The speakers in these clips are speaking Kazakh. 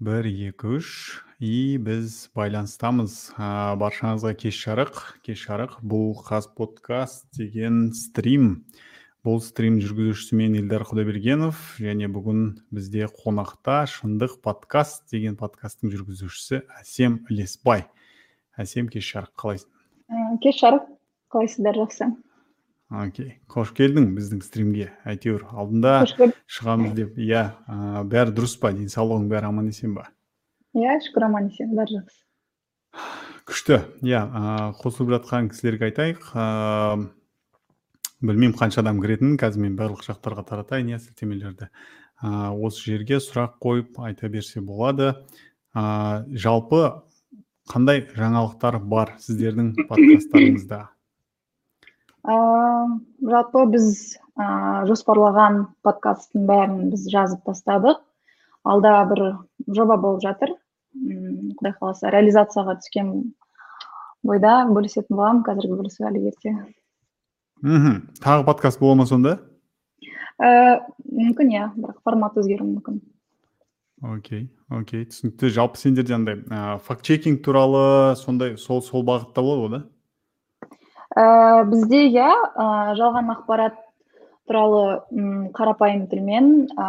бір екі үш. И біз байланыстамыз. Ә, баршаңызға кеш жарық. Кеш жарық. Бұл қаз подкаст деген стрим. Бұл стрим жүргізушісі мен Илдар құдайбергенов және бүгін бізде қонақта шындық подкаст деген подкасттың жүргізушісі әсем ілесбай әсем кеш жарық. Қалайсың? Кеш жарық. Қалайсыздар? Жақсы. Окей. Қош келдің біздің стримге әйтеуір. Алдында шығамыз деп. Иә ә, бәрі дұрыс па? Денсаулығың бәрі аман есен ба? Иә шүкір аман есен бәрі жақсы. Күшті. Иә қосылып жатқан кісілерге айтайық. Ә, білмеймін қанша адам кіретінін. Қазір мен барлық жақтарға таратайын иә сілтемелерді. Ә, осы жерге сұрақ қойып айта берсе болады. Ә, жалпы қандай жаңалықтар бар сіздердің подкасттарыңызда? Ыыы жалпы біз ыыы жоспарлаған подкасттың бәрін біз жазып тастадық. Алда бір жоба болып жатыр. Құдай қаласа реализацияға түскен бойда бөлісетін боламын қазіргі бөлісу әлі ерте. Мхм. Тағы подкаст бола ма сонда? Ііі мүмкін иә. Бірақ формат өзгеруі мүмкін. Окей окей. Түсінікті. Жалпы сендерде андай факт чекинг туралы сондай сол сол бағытта болады ғой да? Ә, бізде иә ә, жалған ақпарат туралы қарапайым тілмен ә,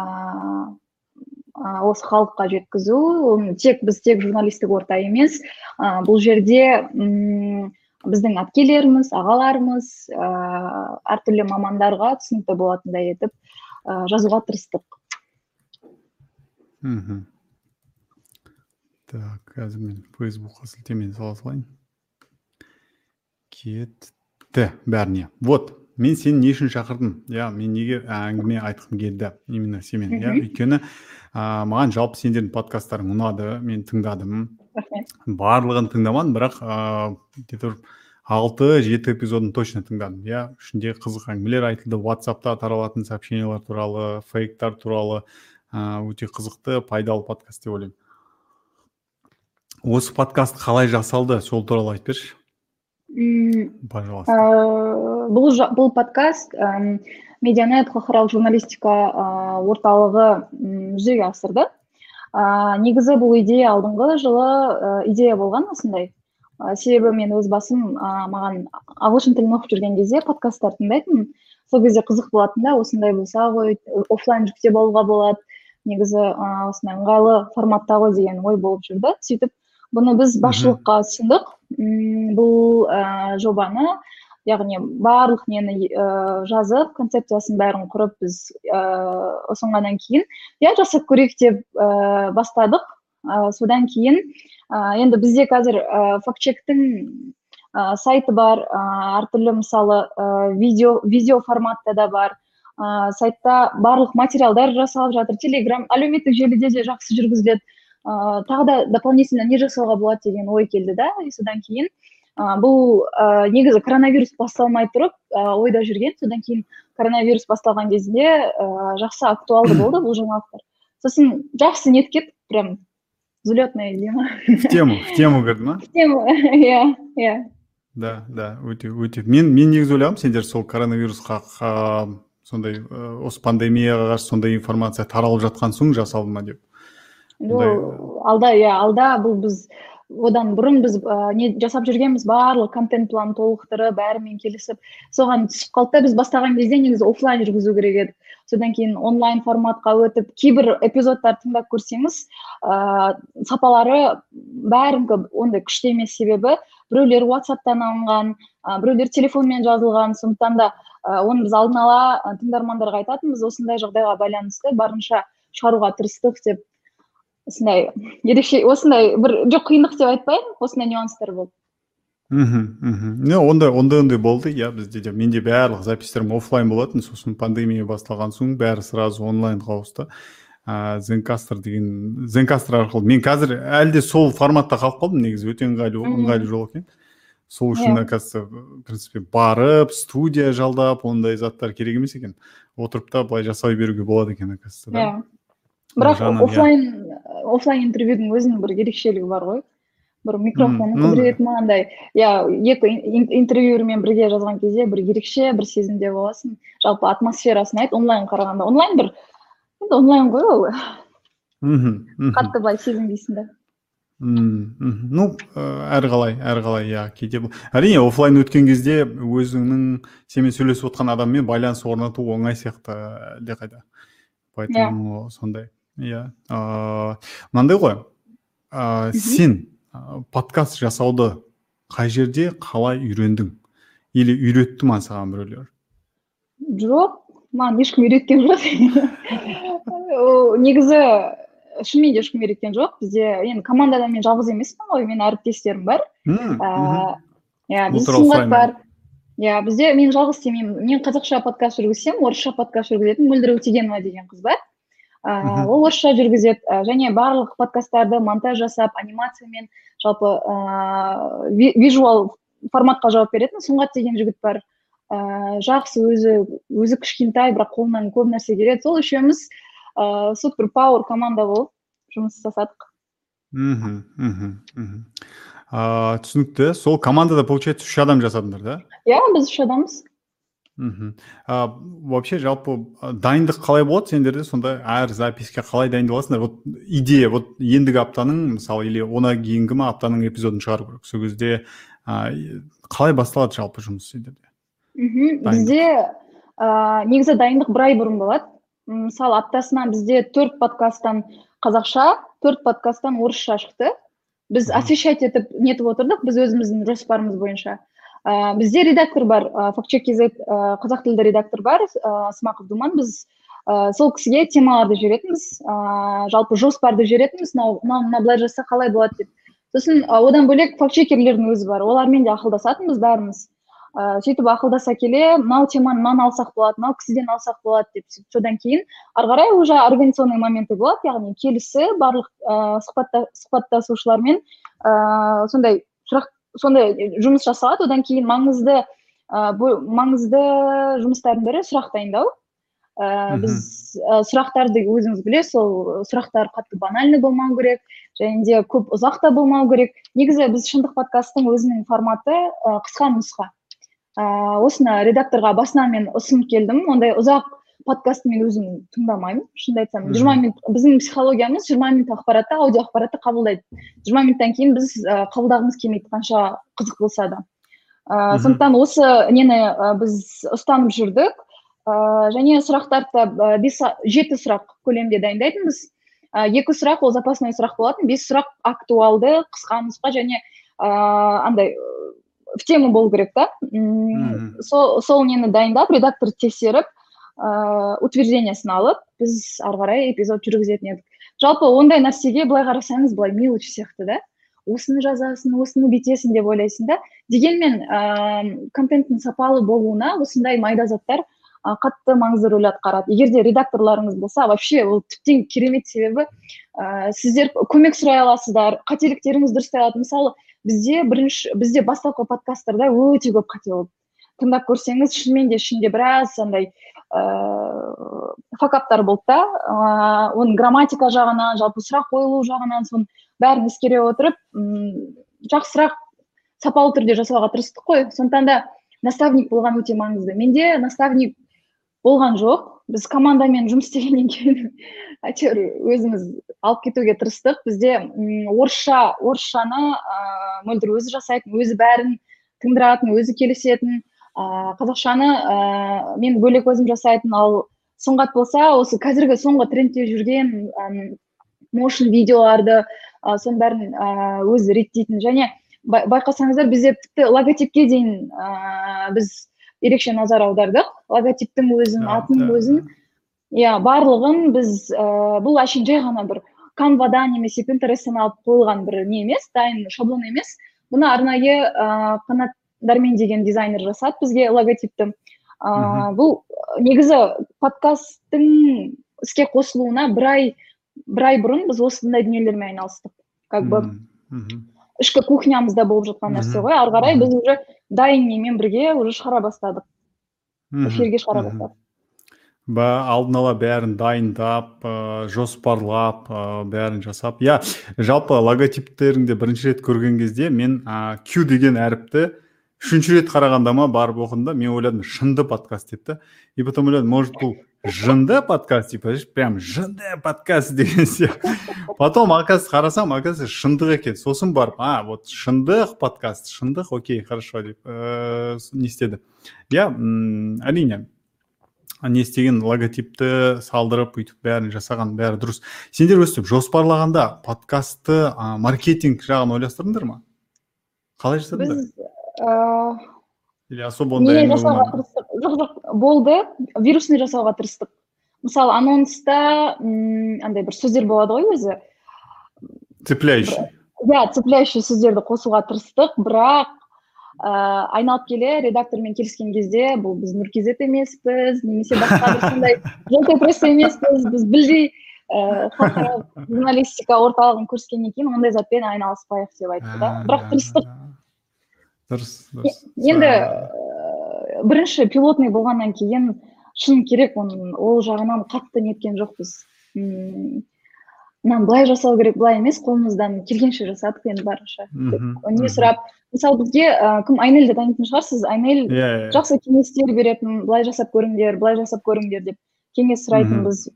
осы халыққа жеткізу тек біз тек журналистік орта емес ә, бұл жерде м, біздің әпкелеріміз ағаларымыз ә, әртүрлі мамандарға түсінікті болатындай етіп ә, жазуға тырыстық. Мхм. Так қазір мен фейсбукқа сілтеме сала салайын. Кетті бәріне. Вот мен сені не үшін шақырдым? Иә мен неге әңгіме айтқым келді? Именно сенімен. Иә өйткені ә, маған жалпы сендердің подкасттарың ұнады мен тыңдадым. Барлығын тыңдамадым бірақ ыыы где то алты жеті эпизодын точно тыңдадым. Иә ішінде қызық әңгімелер айтылды ватсапта таралатын сообщениялар туралы фейктар туралы өте қызықты пайдалы подкаст деп ойлаймын. Осы подкаст қалай жасалды сол туралы айтып берші. Пожалуйста. бұл бұл подкаст медианет халықаралық журналистика орталығы жүзеге асырды негізі бұл идея алдыңғы жылы идея болған осындай. Себебі мен өз басым маған ағылшын тілін оқып жүрген кезде подкасттар тыңдайтынмын. Сол кезде қызық болатын да осындай болса ғой оффлайн жүктеп алуға болады. Негізі осындай ыңғайлы форматта ғой деген ой болып жүрді. Сөйтіп бұны біз басшылыққа ұсындық. Бұл ә, жобаны яғни барлық нені ә, жазып концепциясын бәрін құрып біз ә, ұсынғаннан кейін иә жасап көрейік деп ә, бастадық. Ә, содан кейін ә, енді бізде қазір ә, фактчектің ә, сайты бар ә, әртүрлі мысалы ә, видео видео форматта да бар. Ә, сайтта барлық материалдар жасалып жатыр. Телеграм әлеуметтік желіде де жақсы жүргізіледі. Ыыы тағы да дополнительно не жасауға болады деген ой келді да содан кейін ә, бұл ә, негізі коронавирус басталмай тұрып ә, ойда жүрген содан кейін коронавирус басталған кезде ә, жақсы актуалды болды бұл жаңалықтар. Сосын жақсы неткет прям взлетная дей ма в тему в тему кірді ма? В тему иә иә да да өте өте. Мен мен негізі ойлағанмын сендер сол коронавирусқа сондай осы пандемияға қарсы сондай информация таралып жатқан соң жасалды ма деп. Алда иә алда бұл біз одан бұрын біз ә, не жасап жүргенбіз барлық контент планын толықтырып бәрімен келісіп соған түсіп қалды да біз бастаған кезде негізі офлайн жүргізу керек еді. Содан кейін онлайн форматқа өтіп кейбір эпизодтарды тыңдап көрсеңіз ә, сапалары бәрінікі ондай күшті емес себебі біреулер ватсаптан алынған ә, біреулер телефонмен жазылған сондықтан да ә, оны біз алдын ала тыңдармандарға айтатынбыз осындай жағдайға байланысты барынша шығаруға тырыстық деп. Осындай ерекше осындай бір жоқ қиындық деп айтпаймын осындай нюанстар болды. Мхм мхм. Ондай ондай ондай болды. Иә бізде де менде барлық записьтерім офлайн болатын. Сосын пандемия басталған соң бәрі сразу онлайнға ауысты ыыы зенкастер деген зенкастер арқылы мен қазір әлі де сол форматта қалып қалдым. Негізі өте ыңғайлы ыңғайлы жол екен. Сол үшін оказывается в принципе барып студия жалдап ондай заттар керек емес екен. Отырып та былай жасай беруге болады екен оказывается да? Иә. Бірақ офлайн офлайн интервьюдің өзінің бір ерекшелігі бар ғой. Бір микрофон құдірет андай иә екі интервьюермен бірге жазған кезде бір ерекше бір сезімде боласың. Жалпы атмосферасын айт онлайн қарағанда. Онлайн бір енді онлайн ғой ол. Мхм қатты былай сезінбейсің да. Мхм ну әрқалай әрқалай иә кейде әрине оффлайн өткен кезде өзіңнің сенімен сөйлесіп отқан адаммен байланыс орнату оңай сияқты әлдеқайда. Поэтому сондай. Иә. Мынандай ғой. Ыыы сен подкаст жасауды қай жерде қалай үйрендің? Или үйретті ма саған біреулер? Жоқ маған ешкім үйреткен жоқ. Негізі шынымен де ешкім үйреткен жоқ. Бізде енді командада мен жалғыз емеспін ғой менің әріптестерім бар. Иә бізде сұңғат бар. Иә бізде мен жалғыз істемеймін. Мен қазақша подкаст жүргізсем орысша подкаст жүргізетін мөлдір өтегенова деген қыз бар. Ыыы ол орысша жүргізеді және барлық подкасттарды монтаж жасап анимациямен жалпы ыыы визуал форматқа жауап беретін сұңғат деген жігіт бар. Ыыы жақсы өзі өзі кішкентай бірақ қолынан көп нәрсе келеді. Сол үшеуміз ыыы супер пауэр команда болып жұмыс жасадық. Мхм мхм мхм ыыы түсінікті. Сол командада получается үш адам жасадыңдар да? Иә біз үш адамбыз мхм вообще жалпы дайындық қалай болады? Сендерде сонда әр запиське қалай дайындаласыңдар? Вот идея вот ендігі аптаның мысалы или одан кейінгі ма аптаның эпизодын шығару керек. Сол кезде қалай басталады жалпы жұмыс сендерде? Мхм бізде ыыы негізі дайындық бір ай бұрын болады. Мысалы аптасына бізде төрт подкасттан қазақша төрт подкасттан орысша шықты. Біз освещать етіп нетіп отырдық. Біз өзіміздің жоспарымыз бойынша. Ә, бізде редактор бар ә, фактчек кз ә, қазақ тілді редактор бар ә, смақов думан. Біз ә, сол кісіге темаларды жіберетінбіз. Ә, жалпы жоспарды жіберетінбіз. Мынау мынау былай жазса қалай болады деп. Сосын одан бөлек фактчекерлердің өзі бар. Олармен де ақылдасатынбыз бәріміз. Ыыы сөйтіп ақылдаса келе мынау теманы мынаны алсақ болады мынау кісіден алсақ болады деп. Сөйтіп содан кейін ары қарай уже организационный моменті болады. Яғни келісі барлық ыыы сұхбатта сұхбаттасушылармен ыыы сондай сондай жұмыс жасалады. Одан кейін маңызды ыыы маңызды жұмыстардың бірі сұрақ дайындау. Ыыы біз сұрақтарды өзіңіз білесіз ол сұрақтар қатты банальный болмау керек және де көп ұзақ та болмау керек. Негізі біз шындық подкасттың өзінің форматы қысқа нұсқа. Ыыы осыны редакторға басынан мен ұсынып келдім. Ондай ұзақ подкастты мен өзім тыңдамаймын шынымды айтсам. Жиырма минут біздің психологиямыз жиырма минут ақпаратты аудио ақпаратты қабылдайды. Жиырма минуттан кейін біз ә, қабылдағымыз келмейді қанша қызық болса да. Ыыы сондықтан осы нені ә, біз ұстанып жүрдік. Ыыы және сұрақтарды да бес жеті сұрақ көлемінде дайындайтынбыз ә, екі сұрақ ол запасной сұрақ болатын. Бес сұрақ актуалды қысқа нұсқа және ыыы андай в тему болу керек та. Сол сол нені дайындап редактор тексеріп ыыы утверждениесін алып біз ары қарай эпизод жүргізетін едік. Жалпы ондай нәрсеге былай қарасаңыз былай мелочь сияқты да. Осыны жазасың осыны бүйтесің деп ойлайсың да. Дегенмен ыыы контенттің сапалы болуына осындай майда заттар қатты маңызды рөл атқарады. Егер де редакторларыңыз болса вообще ол тіптен керемет себебі ә, сіздер көмек сұрай аласыздар қателіктеріңізді дұрыстай алады мысалы бізде бірінші бізде бастапқы подкасттарда өте көп қате болды тыңдап көрсеңіз шынымен де ішінде біраз андай ыыы факаптар болды да. Ыыы оның грамматика жағынан жалпы сұрақ қойылу жағынан соның бәрін ескере отырып м жақсырақ сапалы түрде жасауға тырыстық қой. Сондықтан да наставник болған өте маңызды. Менде наставник болған жоқ. Біз командамен жұмыс істегеннен кейін әйтеуір өзіміз алып кетуге тырыстық. Бізде орысша орысшаны ыыы мөлдір өзі жасайтын өзі бәрін тыңдыратын өзі келісетін ыыы қазақшаны ыыы мен бөлек өзім жасайтын ал сұңғат болса осы қазіргі соңғы трендте жүрген моушн видеоларды ә, соның бәрін ыыы өзі реттейтін. Және байқасаңыздар бізде тіпті логотипке дейін ыыы біз ерекше назар аудардық. Логотиптің өзін атының өзін. иә барлығын біз ә, бұл әшейін жай ғана бір канвадан немесе пинтересттен алып қойылған бір не емес дайын шаблон емес. Бұны арнайы ә, қанат дәрмен деген дизайнер жасады бізге логотипті. Ә, бұл негізі подкасттың іске қосылуына бір ай бір ай бұрын біз осындай дүниелермен айналыстық. Как бы ішкі кухнямызда болып жатқан нәрсе ғой. Ары қарай біз уже дайын немен бірге уже шығара бастадық. Эфирге шығара бастадық. Ба алдын ала бәрін дайындап ә, жоспарлап ә, бәрін жасап. Иә жалпы логотиптеріңді бірінші рет көрген кезде мен ә, q деген әріпті үшінші рет қарағанда ма барып оқыдым да мен ойладым шынды подкаст деді да и потом ойладым может бұл жынды подкаст типа прям жынды подкаст деген сияқты. Потом оказывается қарасам оказывается шындық екен сосын барып а вот шындық подкаст шындық окей хорошо деп ыыы не істеді. Иә әрине не істеген логотипті салдырып өйтіп бәрін жасаған бәрі дұрыс. Сендер өстіп жоспарлағанда подкастты ә, маркетинг жағын ойластырдыңдар ма? Қалай жасадыңдар? Или особо ондай не жасауға тырыстық жоқ жоқ болды вирусный жасауға тырыстық мысалы анонста андай бір сөздер болады ғой өзі цепляющий. Иә цепляющий сөздерді қосуға тырыстық бірақ ыыы айналып келе редактормен келіскен кезде бұл біз нұркизет емеспіз немесе басқа бір сондай желтой пресса емеспіз біз білдей ііі халықаралық журналистика орталығын көріскеннен кейін ондай затпен айналыспайық деп айтты да. Бірақ тырыстық дұрыс дұрыс. енді ііі бірінші пилотный болғаннан кейін шын керек оның ол жағынан қатты неткен жоқпыз. Мынаны былай жасау керек былай емес қолымыздан келгенше жасадық енді барынша. Не сұрап мысалы бізге ыыы кім айнельді танитын шығарсыз? Айнель иә жақсы кеңестер беретін былай жасап көріңдер былай жасап көріңдер деп кеңес сұрайтынбыз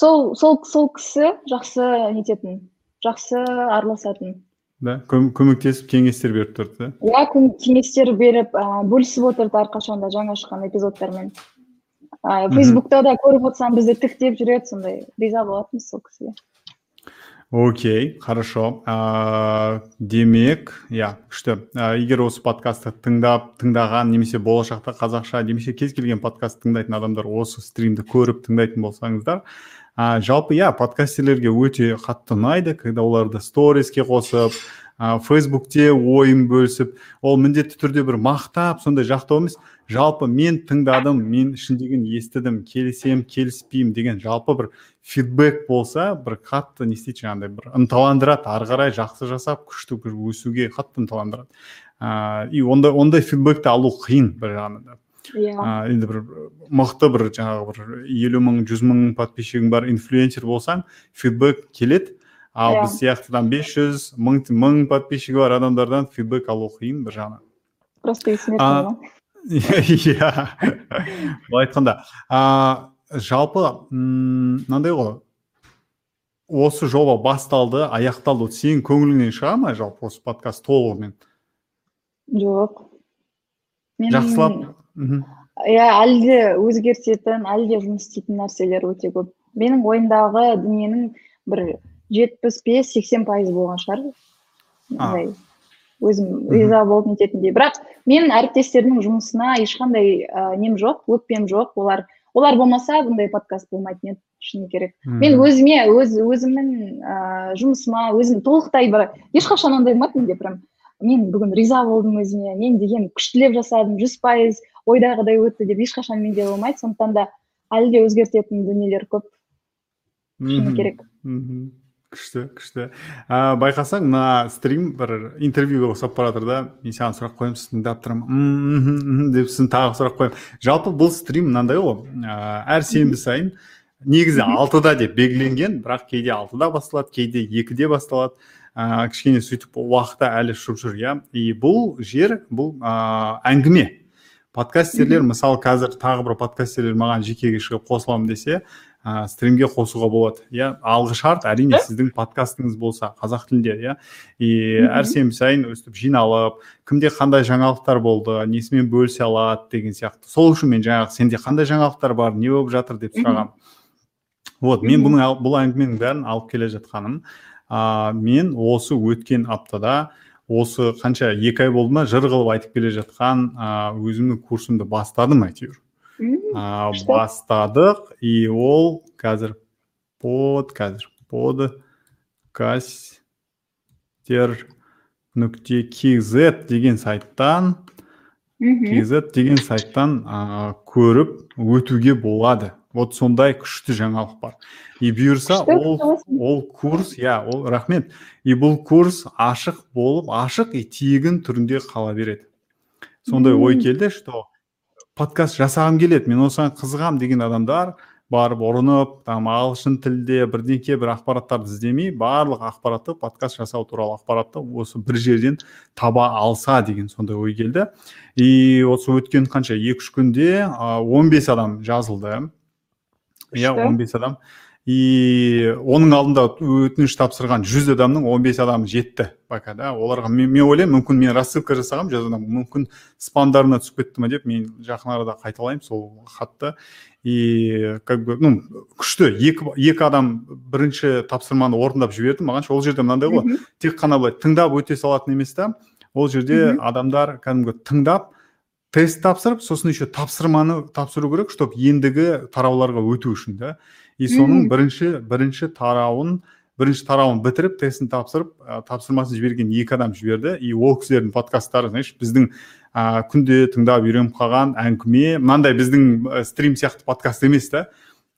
сол сол сол кісі жақсы нететін жақсы араласатын. Да? Көмектесіп кеңестер беріп тұрды да? Иә кеңестер беріп ыыы бөлісіп отырды әрқашанда жаңа шыққан эпизодтармен. Ыыы фейсбукта да көріп отырсам бізді тіктеп жүреді сондай риза болатынбыз сол кісіге. Окей хорошо. Ә, демек иә күшті. Ә, егер осы подкастты тыңдап тыңдаған немесе болашақта қазақша немесе кез келген подкаст тыңдайтын адамдар осы стримді көріп тыңдайтын болсаңыздар ә, жалпы иә подкастерлерге өте қатты ұнайды когда оларды сториске қосып ә, фейсбукте ойын бөлісіп ол міндетті түрде бір мақтап сондай жақтау емес. Жалпы мен тыңдадым мен ішіндегіні естідім келісемін келіспеймін деген жалпы бір фидбек болса бір қатты не істейді жаңағыдай бір ынталандырады ары қарай жақсы жасап күшті өсуге қатты ынталандырады. Ыыы и ондай ондай фидбекті алу қиын бір жағынан иә. Енді бір мықты бір жаңағы бір елу мың жүз мың подписчигің бар инфлюенсер болсаң фидбек келеді. Ал біз сияқтыдан бес жүз мың мың подписчигі бар адамдардан фидбек алу қиын бір жағынан. Просто иә. Былай айтқанда жалпы мынандай ғой. Осы жоба басталды аяқталды. Сенің көңіліңнен шыға ма жалпы осы подкаст толығымен? Жоқ. Жақсылап иә әлі де өзгертетін әлі де жұмыс істейтін нәрселер өте көп. Менің ойымдағы дүниенің бір жетпіс бес сексен пайызы болған шығар. Андай өзім риза болып нететіндей бірақ мен әріптестерімнің жұмысына ешқандай ә, нем жоқ өкпем жоқ. Олар олар болмаса бұндай подкаст болмайтын еді шыны керек. Мен өзіме өз өзімнің ыыы жұмысыма өзім толықтай бір ешқашан ондай болмады менде прям мен бүгін риза болдым өзіме мен деген күштілеп жасадым жүз пайыз. Ойдағыдай өтті деп ешқашан менде болмайды сондықтан да әлі де өзгертетін дүниелер көп. Шыны керек. Күшті күшті. Ә, байқасаң мына стрим бір интервьюға ұқсап бара жатыр да мен саған сұрақ қоямын сіз тыңдап тұрамын деп сосын тағы сұрақ қоямын. Жалпы бұл стрим мынандай ғой. Ә, әр сенбі сайын негізі алтыда деп белгіленген бірақ кейде алтыда басталады кейде екіде басталады. Ә, кішкене сөйтіп уақыты әлі ұшып жүр иә. И бұл жер бұл ә, әңгіме. Подкастерлер мысалы қазір тағы бір подкастерлер маған жекеге шығып қосыламын десе ә, стримге қосуға болады. Иә алғы шарт әрине сіздің подкастыңыз болса қазақ тілінде иә. И әр сенбі сайын өстіп жиналып кімде қандай жаңалықтар болды несімен бөлісе алады деген сияқты. Сол үшін мен жаңағы сенде қандай жаңалықтар бар не болып жатыр? деп сұрағанмын вот мен бұның бұл әңгіменің бәрін алып келе жатқаным. Ә, мен осы өткен аптада осы қанша екі ай болды ма жыр қылып айтып келе жатқан ә, өзімнің курсымды бастадым әйтеуір. Ә, бастадық и ол қазір под қазір подкастер нүкте kz деген сайттан kz деген сайттан ә, көріп өтуге болады. Вот сондай күшті жаңалық бар. И бұйырса ол ол курс иә ол рахмет. И бұл курс ашық болып ашық и тегін түрінде қала береді. Сондай ой келді что подкаст жасағым келеді мен осыған қызығамын деген адамдар барып ұрынып там ағылшын тілде бірдеңке бір ақпараттарды іздемей барлық ақпаратты подкаст жасау туралы ақпаратты осы бір жерден таба алса деген сондай ой келді. И осы өткен қанша екі үш күнде он бес адам жазылды. Иә он бес адам. И оның алдында өтініш тапсырған жүз адамның 15 адамы жетті пока да. Оларға мен, мен ойлаймын мүмкін мен рассылка жасағанмын жазудан мүмкін спамдарына түсіп кетті ма деп мен жақын арада қайталаймын сол хатты. И как бы ну күшті. Екі, екі адам бірінші тапсырманы орындап жіберді. Маған ол жерде мынандай ғой. Тек қана былай тыңдап өте салатын емес та. Ол жерде адамдар кәдімгі тыңдап тест тапсырып сосын еще тапсырманы тапсыру керек чтобы ендігі тарауларға өту үшін да. И соның бірінші бірінші тарауын бірінші тарауын бітіріп тестін тапсырып ә, тапсырмасын жіберген екі адам жіберді. И ол кісілердің подкасттары знаешь біздің ә, күнде тыңдап үйреніп қалған әңгіме мынандай біздің стрим сияқты подкаст емес та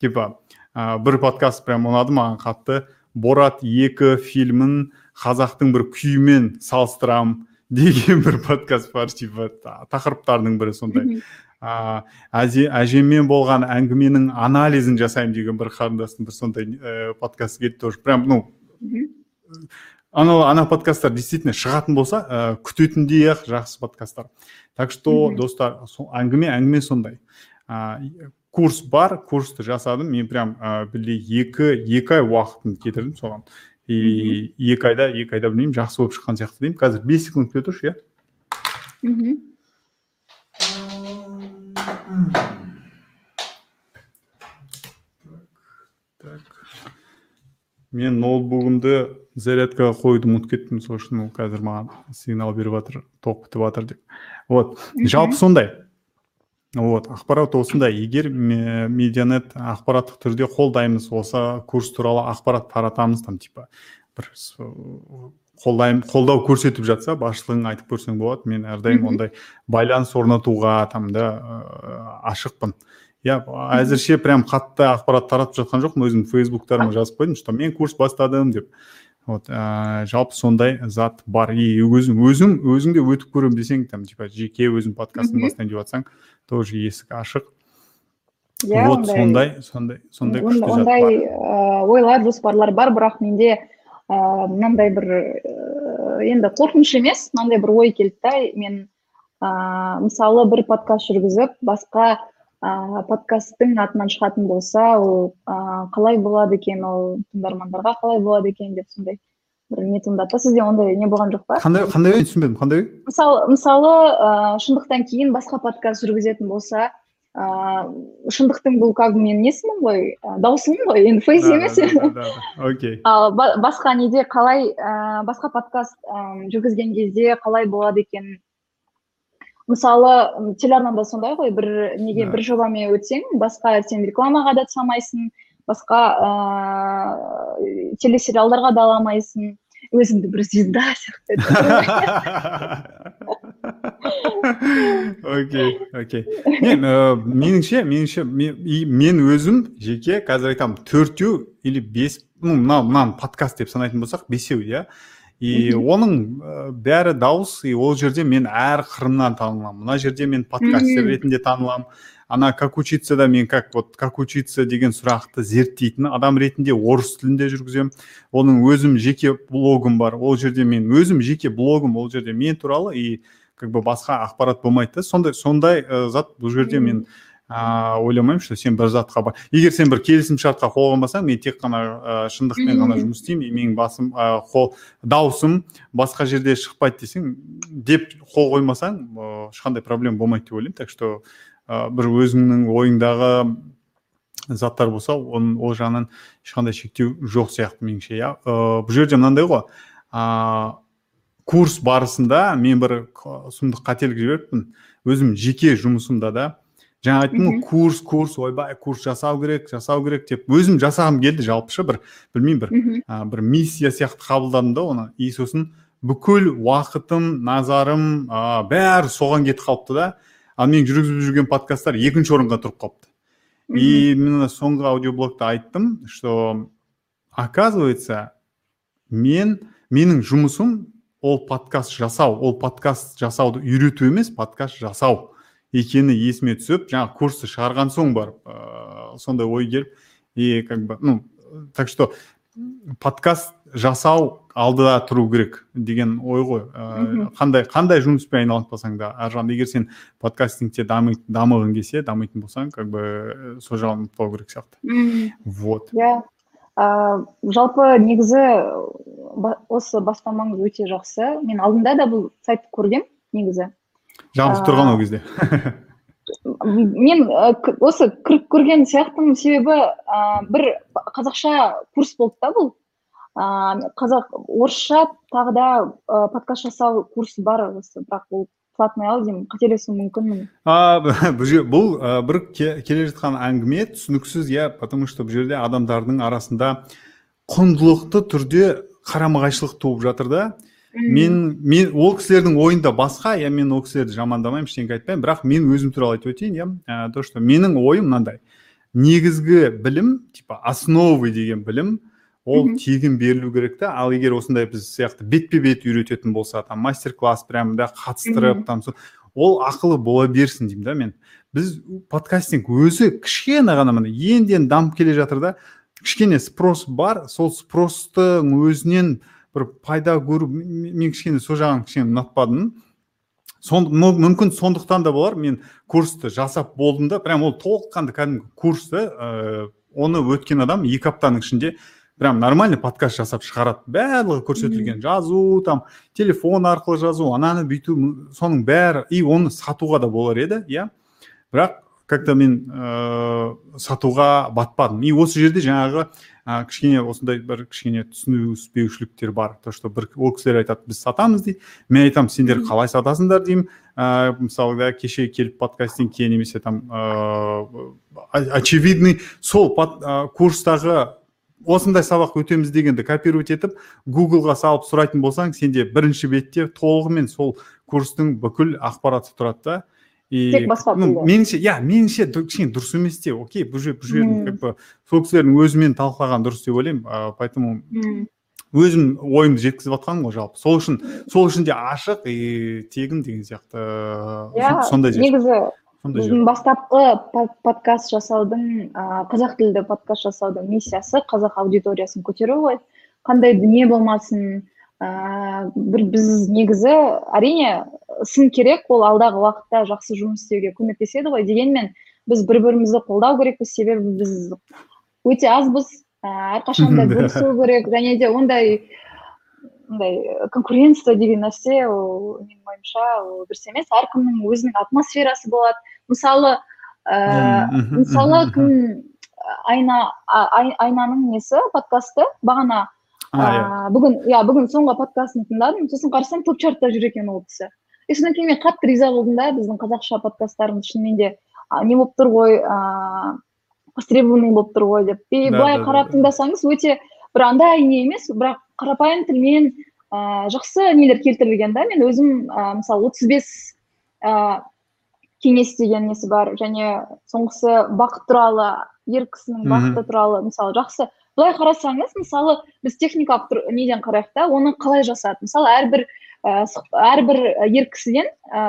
типа ә, бір подкаст прям ұнады маған қатты. Борат екі фильмін қазақтың бір күйімен салыстырамын деген бір подкаст бар типа тақырыптарының бірі сондай. Ә, әжеммен болған әңгіменің анализін жасаймын деген бір қарындастың бір сондай ә, подкаст келді тоже. Прям ну ана ана подкасттар действительно шығатын болса ә, күтетіндей ақ жақсы подкасттар. Так что достар әңгіме әңгіме сондай. Ә, курс бар курсты жасадым. Мен прям ә, екі екі ай уақытын кетірдім соған. И екі айда екі айда білмеймін жақсы болып шыққан сияқты деймін. Қазір бес секунд күте тұршы иә? Мхм так мен ноутбугымды зарядкаға қоюды ұмытып кеттім сол үшін ол қазір маған сигнал беріп жатыр тоқ бітіп жатыр деп. Вот жалпы сондай. Вот ақпарат осындай. Егер медианет ақпараттық түрде қолдаймыз осы курс туралы ақпарат таратамыз там типа бір қолдайм, қолдау көрсетіп жатса басшылығың айтып көрсең болады. Мен әрдайым ондай байланыс орнатуға там да ашықпын. Иә әзірше прям қатты ақпарат таратып жатқан жоқпын. Өзім фейсбуктарыма жазып қойдым что мен курс бастадым деп. Вот ә, жалпы сондай зат бар. И өзің өзің өзің де өтіп көремін десең там типа жеке өзің подкастын бастайын деп жатсаң тоже есік ашық. Иә вот сондай сондай сондай күшті ондай ойлар жоспарлар бар бірақ менде ыыы мынандай бір енді қорқыныш емес мынандай бір ой келді да мен ыыы мысалы бір подкаст жүргізіп басқа ыыы подкасттың атынан шығатын болса ол ыыы қалай болады екен ол тыңдармандарға қалай болады екен деп сондай бір не туындады сізде ондай не болған жоқ па? Қандай қандай ой түсінбедім? Қандай ой? Мысалы мысалы ыыы шындықтан кейін басқа подкаст жүргізетін болса ыыы шындықтың бұл как бы мен несімін ғой? Даусымын ғой? Енді фейс емес окей. Ал басқа неде қалай ә, басқа подкаст ә, жүргізген кезде қалай болады екен? Мысалы телеарнада сондай ғой бір неге бір жобамен өтсең басқа сен рекламаға да түсе басқа ыыы телесериалдарға да ала алмайсың өзіңді бір звезда сияқты окей окей. Мен меніңше меніңше мен өзім жеке қазір айтамын төртеу или бес ну мына мынаны подкаст деп санайтын болсақ бесеу иә? И оның бәрі дауыс и ол жерде мен әр қырынан таныламын мына жерде мен подкастер ретінде таныламын ана как учиться да мен как вот как учиться деген сұрақты зерттейтін адам ретінде орыс тілінде жүргіземін оның өзім жеке блогым бар. Ол жерде мен өзім жеке блогым ол жерде мен туралы и как бы басқа ақпарат болмайды да сондай сондай ә, зат бұл жерде мен ә, ойламаймын что сен бір затқа бар егер сен бір келісім шартқа қол қоймасаң мен тек қана ә, шындықпен ғана жұмыс істеймін менің басым ә, қол даусым басқа жерде шықпайды десең деп қол қоймасаң ешқандай проблема болмайды деп ойлаймын. Так что ә, бір өзіңнің ойыңдағы заттар болса оның ол жағынан ешқандай шектеу жоқ сияқты меніңше иә. Бұл жерде мынандай ғой. Ә, курс барысында мен бір сұмдық қателік жіберіппін. Өзім жеке жұмысымда да жаңа айттым ғой курс курс ойбай курс жасау керек жасау керек деп өзім жасағым келді жалпыша бір білмеймін бір ә, бір миссия сияқты қабылдадым да оны и сосын бүкіл уақытым назарым ә, бәрі соған кетіп қалыпты да ал мен жүргізіп жүрген подкасттар екінші орынға тұрып қалыпты и мен соңғы аудиоблогта айттым что оказывается мен менің жұмысым ол подкаст жасау ол подкаст жасауды үйрету емес подкаст жасау екені есіме түсіп жаңағы курсты шығарған соң барып ыыы сондай ой келіп и как бы ну так что подкаст жасау алдыда тұру керек деген ой ғой. Ә, қандай қандай жұмыспен айналысып қалсаң да ар жағында егер сен подкастингте дамығың келсе дамитын болсаң как бы сол жағын ұмытпау керек сияқты. Вот. Иә. Жалпы негізі осы бастамаңыз өте жақсы. Мен алдында да бұл сайтты көргем негізі. Жабық тұрған ол кезде. мен осы кіріп көрген сияқтымын. Себебі ә, бір қазақша курс болды да бұл. Ыыы қазақ орысша тағы да ә, подкаст жасау курсы бар осы. Бірақ бұл платный ау деймін. Қателесуім мүмкінмін. Бұл бір келе жатқан әңгіме түсініксіз иә потому что бұл жерде адамдардың арасында құндылықты түрде қарама қайшылық туып жатыр да. Мен мен ол кісілердің ойында басқа иә мен ол кісілерді жамандамаймын ештеңе айтпаймын бірақ мен өзім туралы айтып өтейін иә. То что менің ойым мынандай. Негізгі білім типа основы деген білім ол тегін берілу керек та. Ал егер осындай біз сияқты бетпе бет үйрететін болса там мастер класс прям да қатыстырып там ол ақылы бола берсін деймін да мен. Біз подкастинг өзі кішкене ғана міне енді енді дамып келе жатыр да кішкене спрос бар сол спростың өзінен бір пайда көру мен кішкене сол жағын кішкене ұнатпадым. Сон, мүмкін сондықтан да болар мен курсты жасап болдым да прям ол толыққанды кәдімгі курс та ә, оны өткен адам екі аптаның ішінде прям нормальный подкаст жасап шығарады. Барлығы көрсетілген. Жазу там телефон арқылы жазу ананы бүйту соның бәрі и оны сатуға да болар еді иә. Бірақ как то мен ә, сатуға батпадым. И осы жерде жаңағы ә, кішкене осындай бір кішкене түсініспеушіліктер бар. То что бір ол кісілер айтады біз сатамыз дейді. Мен айтамын сендер қалай сатасыңдар? деймін. Ә, мысалы да кеше келіп подкастингке немесе там ыыы ә, очевидный сол ә, курстағы осындай сабақ өтеміз дегенді копировать етіп гуглға салып сұрайтын болсаң сенде бірінші бетте толығымен сол курстың бүкіл ақпараты тұрады да. И ну меніңше иә меніңше кішкене дұрыс емес те окей бұл жер бұл жердің как бы сол кісілердің өзімен талқылаған дұрыс деп ойлаймын поэтому өзім ойымды жеткізіп жатқаным ғой жалпы. Сол үшін сол үшін де ашық и тегін деген сияқты. Иә сондай негізі біздің бастапқы подкаст жасаудың ыыы қазақ тілді подкаст жасаудың миссиясы қазақ аудиториясын көтеру ғой. Қандай дүние болмасын ә, бір біз негізі әрине сын керек ол алдағы уақытта жақсы жұмыс істеуге көмектеседі ғой. Дегенмен біз бір бірімізді қолдау керекпіз себебі біз өте азбыз. Ә, әрқашан да бөлісу керек және де ондай андай конкуренция деген нәрсе ол менің ойымша ол дұрыс емес. Әркімнің өзінің атмосферасы болады. Мысалы ә, мысалы кім айна айнаның несі подкасты? Бағана иә бүгін иә бүгін соңғы подкастын тыңдадым. Сосын қарасам топ чартта жүр екен ол кісі. И содан кейін мен қатты риза болдым да біздің қазақша подкасттарымыз шынымен де не болып тұр ғой ыыы востребованный болып тұр ғой деп. И былай қарап тыңдасаңыз өте бір андай не емес бірақ қарапайым тілмен ыыы жақсы нелер келтірілген да. Мен өзім ә, мысалы отыз бес ә, кеңес деген несі бар және соңғысы бақыт туралы ер кісінің бақыты туралы мысалы жақсы былай қарасаңыз мысалы біз техникалық неден қарайық та оны қалай жасады мысалы әрбір ә, әрбір ер кісіден ә,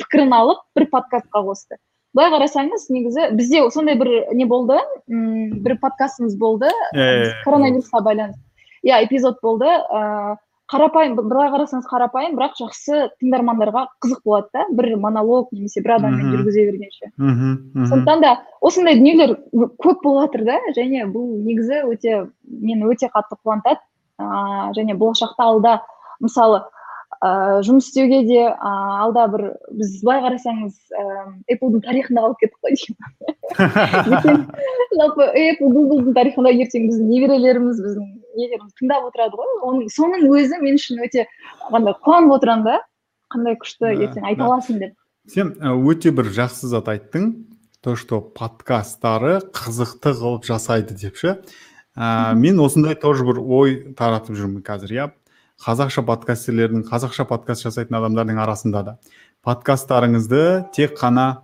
пікірін алып бір подкастқа қосты. Былай қарасаңыз негізі бізде сондай бір не болды? М бір подкастымыз болды. Коронавирусқа байланысты. Иә эпизод болды. Ыыы қарапайым былай қарасаңыз қарапайым бірақ жақсы тыңдармандарға қызық болады да. бір монолог немесе бір адаммен жүргізе бергенше. Мхм сондықтан да осындай дүниелер көп болып жатыр да. Және бұл негізі өте мені өте қатты қуантады. Ыыы және болашақта алда мысалы ыыы жұмыс істеуге де ыыы алда бір біз былай қарасаңыз ііі эплдың тарихында қалып кеттік қой деймін. Жалпы эпл гуглдың тарихында ертең біздің немерелеріміз біздің нелеріміз тыңдап отырады ғой. Оның соның өзі мен үшін өте андай қуанып отырамын да. Қандай күшті ертең айта аласың деп. Сен өте бір жақсы зат айттың. То что подкасттары қызықты қылып жасайды деп ше. Ә, мен осындай тоже бір ой таратып жүрмін қазір. Иә қазақша подкастерлердің қазақша подкаст жасайтын адамдардың арасында да. Подкасттарыңызды тек қана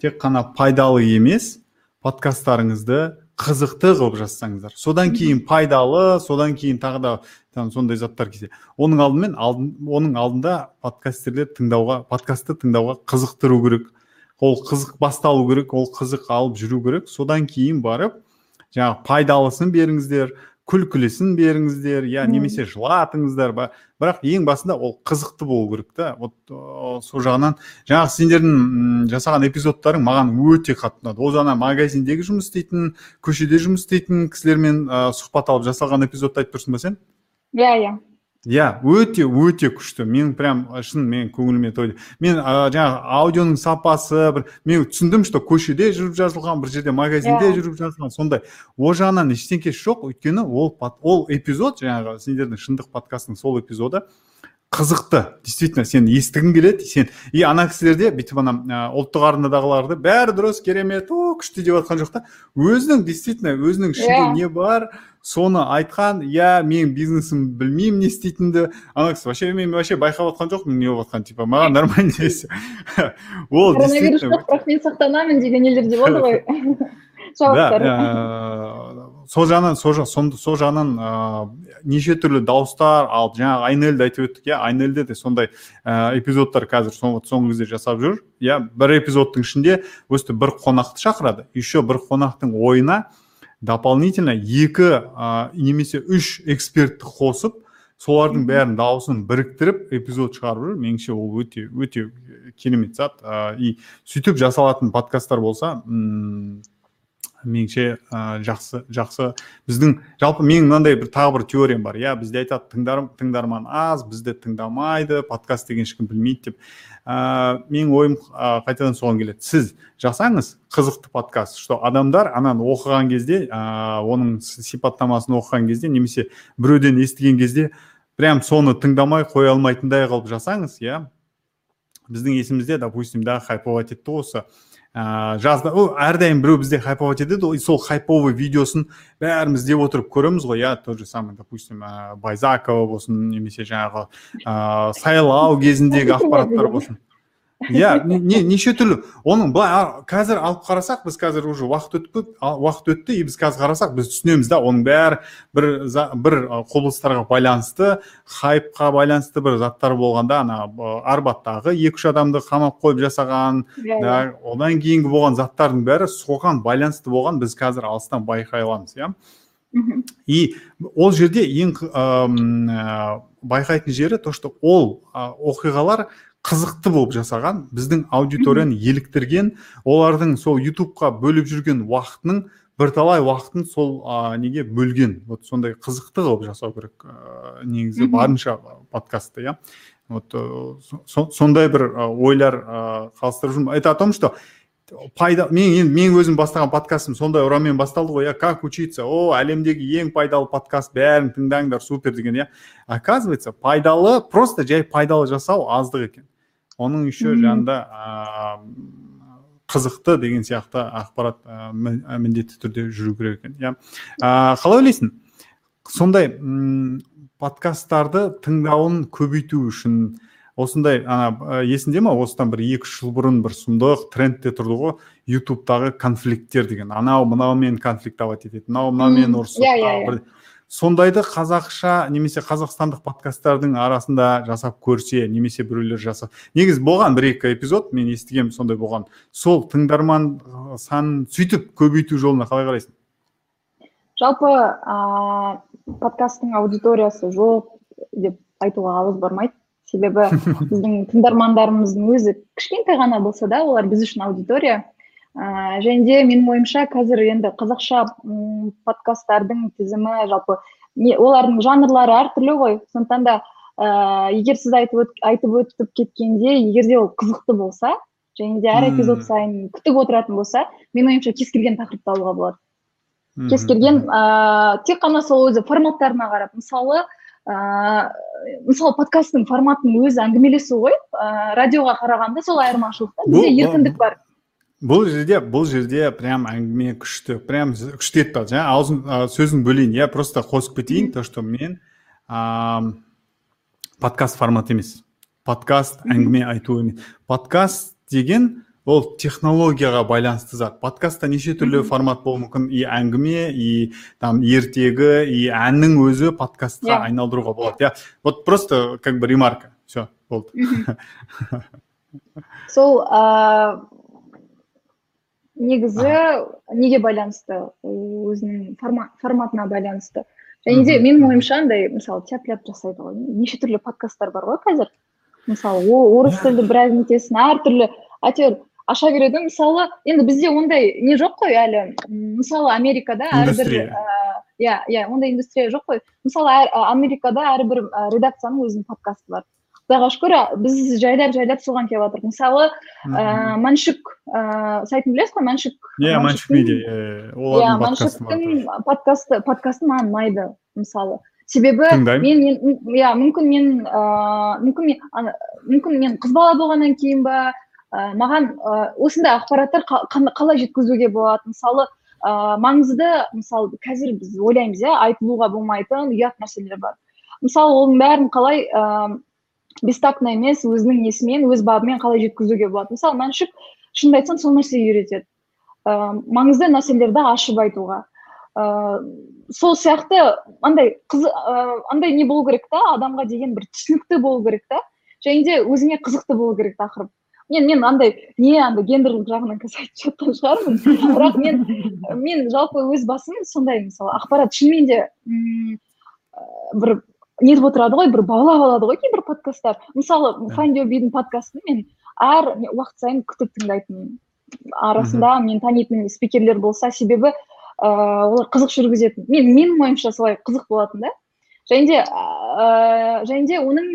тек қана пайдалы емес подкасттарыңызды қызықты қылып жазсаңыздар. Содан кейін пайдалы содан кейін тағы да там сондай заттар келсе. Оның алдымен алдын, оның алдында подкастерлер тыңдауға подкастты тыңдауға қызықтыру керек. Ол қызық басталу керек ол қызық алып жүру керек. Содан кейін барып жаңағы пайдалысын беріңіздер күлкілісін беріңіздер иә немесе жылатыңыздар ба? Бірақ ең басында ол қызықты болу керек та. Вот сол жағынан жаңағы сендердің жасаған эпизодтарың маған өте қатты ұнады. Ол жаңа магазиндегі жұмыс істейтін көшеде жұмыс істейтін кісілермен ә, сұхбат алып жасалған эпизодты айтып тұрсың ба сен? Иә иә. Иә өте өте күшті мен прям шын мен көңіліме тойды мен ә, жаңағы аудионың сапасы бір мен түсіндім что көшеде жүріп жазылған бір жерде магазинде yeah. Иә. жүріп жазылған сондай ол жағынан ештеңкесі жоқ өйткені ол ол эпизод жаңағы сендердің шындық подкастының сол эпизоды қызықты. Действительно сен естігің келеді сен и ана кісілерде бүйтіп ана ұлттық арнадағыларды бәрі дұрыс керемет о күшті деп жатқан жоқ та. Өзінің действительно өзінің ішінде yeah. не бар соны айтқан иә мен бизнесім білмеймін не істейтінімді ана кісі вообще мен вообще байқап жатқан жоқпын не болып жатқанын типа маған нормально ол коронавирус жоқ бірақ мен сақтанамын деген нелерде болды ғой. Жауаптар сол жағынан сол жағынан ыыы неше түрлі дауыстар ал жаңағы айнельді айтып өттік иә айнельде де сондай ә, эпизодтар қазір соңғы кезде жасап жүр. Иә бір эпизодтың ішінде өстіп бір қонақты шақырады еще бір қонақтың ойына дополнительно екі ә, немесе үш экспертті қосып солардың бәрін дауысын біріктіріп эпизод шығарып жүр. Меніңше ол өте өте керемет зат. Ә, и сөйтіп жасалатын подкасттар болса меніңше ә, жақсы жақсы. Біздің жалпы менің мынандай бір тағы бір теориям бар. Иә бізде айтады тыңдар, тыңдарман аз бізді тыңдамайды подкаст деген ешкім білмейді деп. Ә, менің ойым ә, қайтадан соған келеді. Сіз жасаңыз қызықты подкаст что адамдар ананы оқыған кезде ә, оның сипаттамасын оқыған кезде немесе біреуден естіген кезде прям соны тыңдамай қоя алмайтындай қылып жасаңыз иә. Біздің есімізде допустим да хайповать етті осы. Ыыы жазда әрдайым біреу бізде хайповать етеді ғой сол хайповый видеосын бәріміз деп отырып көреміз ғой иә? Тот же самый допустим ыыы байзакова болсын немесе жаңағы ыыы сайлау кезіндегі ақпараттар болсын. Иә не неше түрлі. Оның былай қазір алып қарасақ біз қазір уже уақыт өтіп уақыт өтті и біз қазір қарасақ біз түсінеміз да оның бәрі бір бір құбылыстарға байланысты хайпқа байланысты бір заттар болғанда ана арбаттағы екі үш адамды қамап қойып жасаған иә, иә. одан кейінгі болған заттардың бәрі соған байланысты болған біз қазір алыстан байқай аламыз иә и ол жерде ең байқайтын жері то что ол оқиғалар қызықты болып жасаған біздің аудиторияны еліктірген олардың сол ютубқа бөліп жүрген уақытының бірталай уақытын сол ә, неге бөлген. Вот сондай қызықты қылып жасау керек ә, негізі барынша подкастты иә. Вот ә, сондай бір ойлар ә, қалыстырып жүрмін. Это о том что пайда мен енді мен өзім бастаған подкастым сондай ұранмен басталды ғой иә. Как учиться? О әлемдегі ең пайдалы подкаст. Бәрін тыңдаңдар супер деген иә. Оказывается пайдалы просто жай пайдалы жасау аздық екен. Оның еще жанында қызықты деген сияқты ақпарат ә, міндетті түрде жүру керек екен иә. Қалай ойлайсың? Сондай подкасттарды тыңдауын көбейту үшін осындай ана есіңде ма? Осыдан бір екі үш жыл бұрын бір сұмдық трендте тұрды ғой ютубтағы конфликттер деген. Анау мынаумен конфликтовать етеді мынау мынаумен ұрысып иә, иә, иә. Сондайды қазақша немесе қазақстандық подкасттардың арасында жасап көрсе немесе біреулер жасап негізі болған бір екі эпизод мен естігемін сондай болған. Сол тыңдарман санын сөйтіп көбейту жолына қалай қарайсың? Жалпы ә, подкасттың аудиториясы жоқ деп айтуға ауыз бармайды. Себебі біздің тыңдармандарымыздың өзі кішкентай ғана болса да олар біз үшін аудитория. Ә, және де менің ойымша қазір енді қазақша м подкасттардың тізімі жалпы не, олардың жанрлары әртүрлі ғой. Сондықтан да ә, егер сіз айтып, өт, айтып өтіп кеткенде егер де ол қызықты болса және де әр эпизод сайын күтіп отыратын болса менің ойымша кез келген тақырыпты алуға болады. Кез келген ә, тек қана сол өзі форматтарына қарап мысалы ә, мысалы подкасттың форматының өзі әңгімелесу ғой. Ә, радиоға қарағанда сол айырмашылық та бізде еркіндік бар. Бұл жерде бұл жерде прям әңгіме күшті прям күшті еді жаңа аузын сөзін бөлейін иә просто қосып кетейін то что мен ә, подкаст формат емес. Подкаст әңгіме айту емес. Подкаст деген ол технологияға байланысты зат. Подкастта неше түрлі формат болуы мүмкін. И әңгіме и там ертегі и әннің өзі подкастқа иә. айналдыруға болады иә. Вот просто как бы ремарка. Все болды. Сол ыыы негізі неге байланысты? Өзінің форматына байланысты. Және де менің ойымша андай мысалы тяп ляп жасайды ғой. Неше түрлі подкасттар бар ғой қазір. Мысалы орыс тілді біраз нетесің әртүрлі әйтеуір аша береді мысалы енді бізде ондай не жоқ қой әлі. Мысалы америкада әрбір иә иә ондай индустрия жоқ қой. Мысалы америкада әрбір редакцияның өзінің подкасты бар. Құдайға шүкір біз жайлап жайлап соған келіп жатырмық мысалы ыыы маншүк ыыы сайтын білесіз ғой маншүк? Иә маншүк медиа иә маншүктің подкасты подкасты маған ұнайды мысалы. Себебі мен иә мүмкін мен ыыы мүмкін мен мүмкін мен қыз бала болғаннан кейін ба ә, маған ә, осындай ақпараттар қалай жеткізуге болады мысалы ә, маңызды мысалы қазір біз ойлаймыз иә айтылуға болмайтын ұят нәрселер бар. Мысалы оның бәрін қалай ыыы бестактно емес өзінің несімен өз бабымен қалай жеткізуге болады? Мысалы мәншүк шынымды айтсам сол нәрсеге үйретеді. Ыыы маңызды нәрселерді ашып айтуға. Ыыы сол сияқты андай қыз андай не болу керек та адамға деген бір түсінікті болу керек та және де өзіңе қызықты болу керек тақырып мен мен андай не андай гендерлік жағынан қазір айтып жатқан шығармын. Бірақ мен мен жалпы өз басым сондай мысалы ақпарат шынымен де бір нетіп отырады ғой бір баулап алады ғой кейбір подкасттар. Мысалы файндюбидің подкастын мен әр уақыт сайын күтіп тыңдайтынмын. Арасында мен танитын спикерлер болса себебі ыыы олар қызық жүргізетін. Мен менің ойымша солай қызық болатын да. Және де ыыы және де оның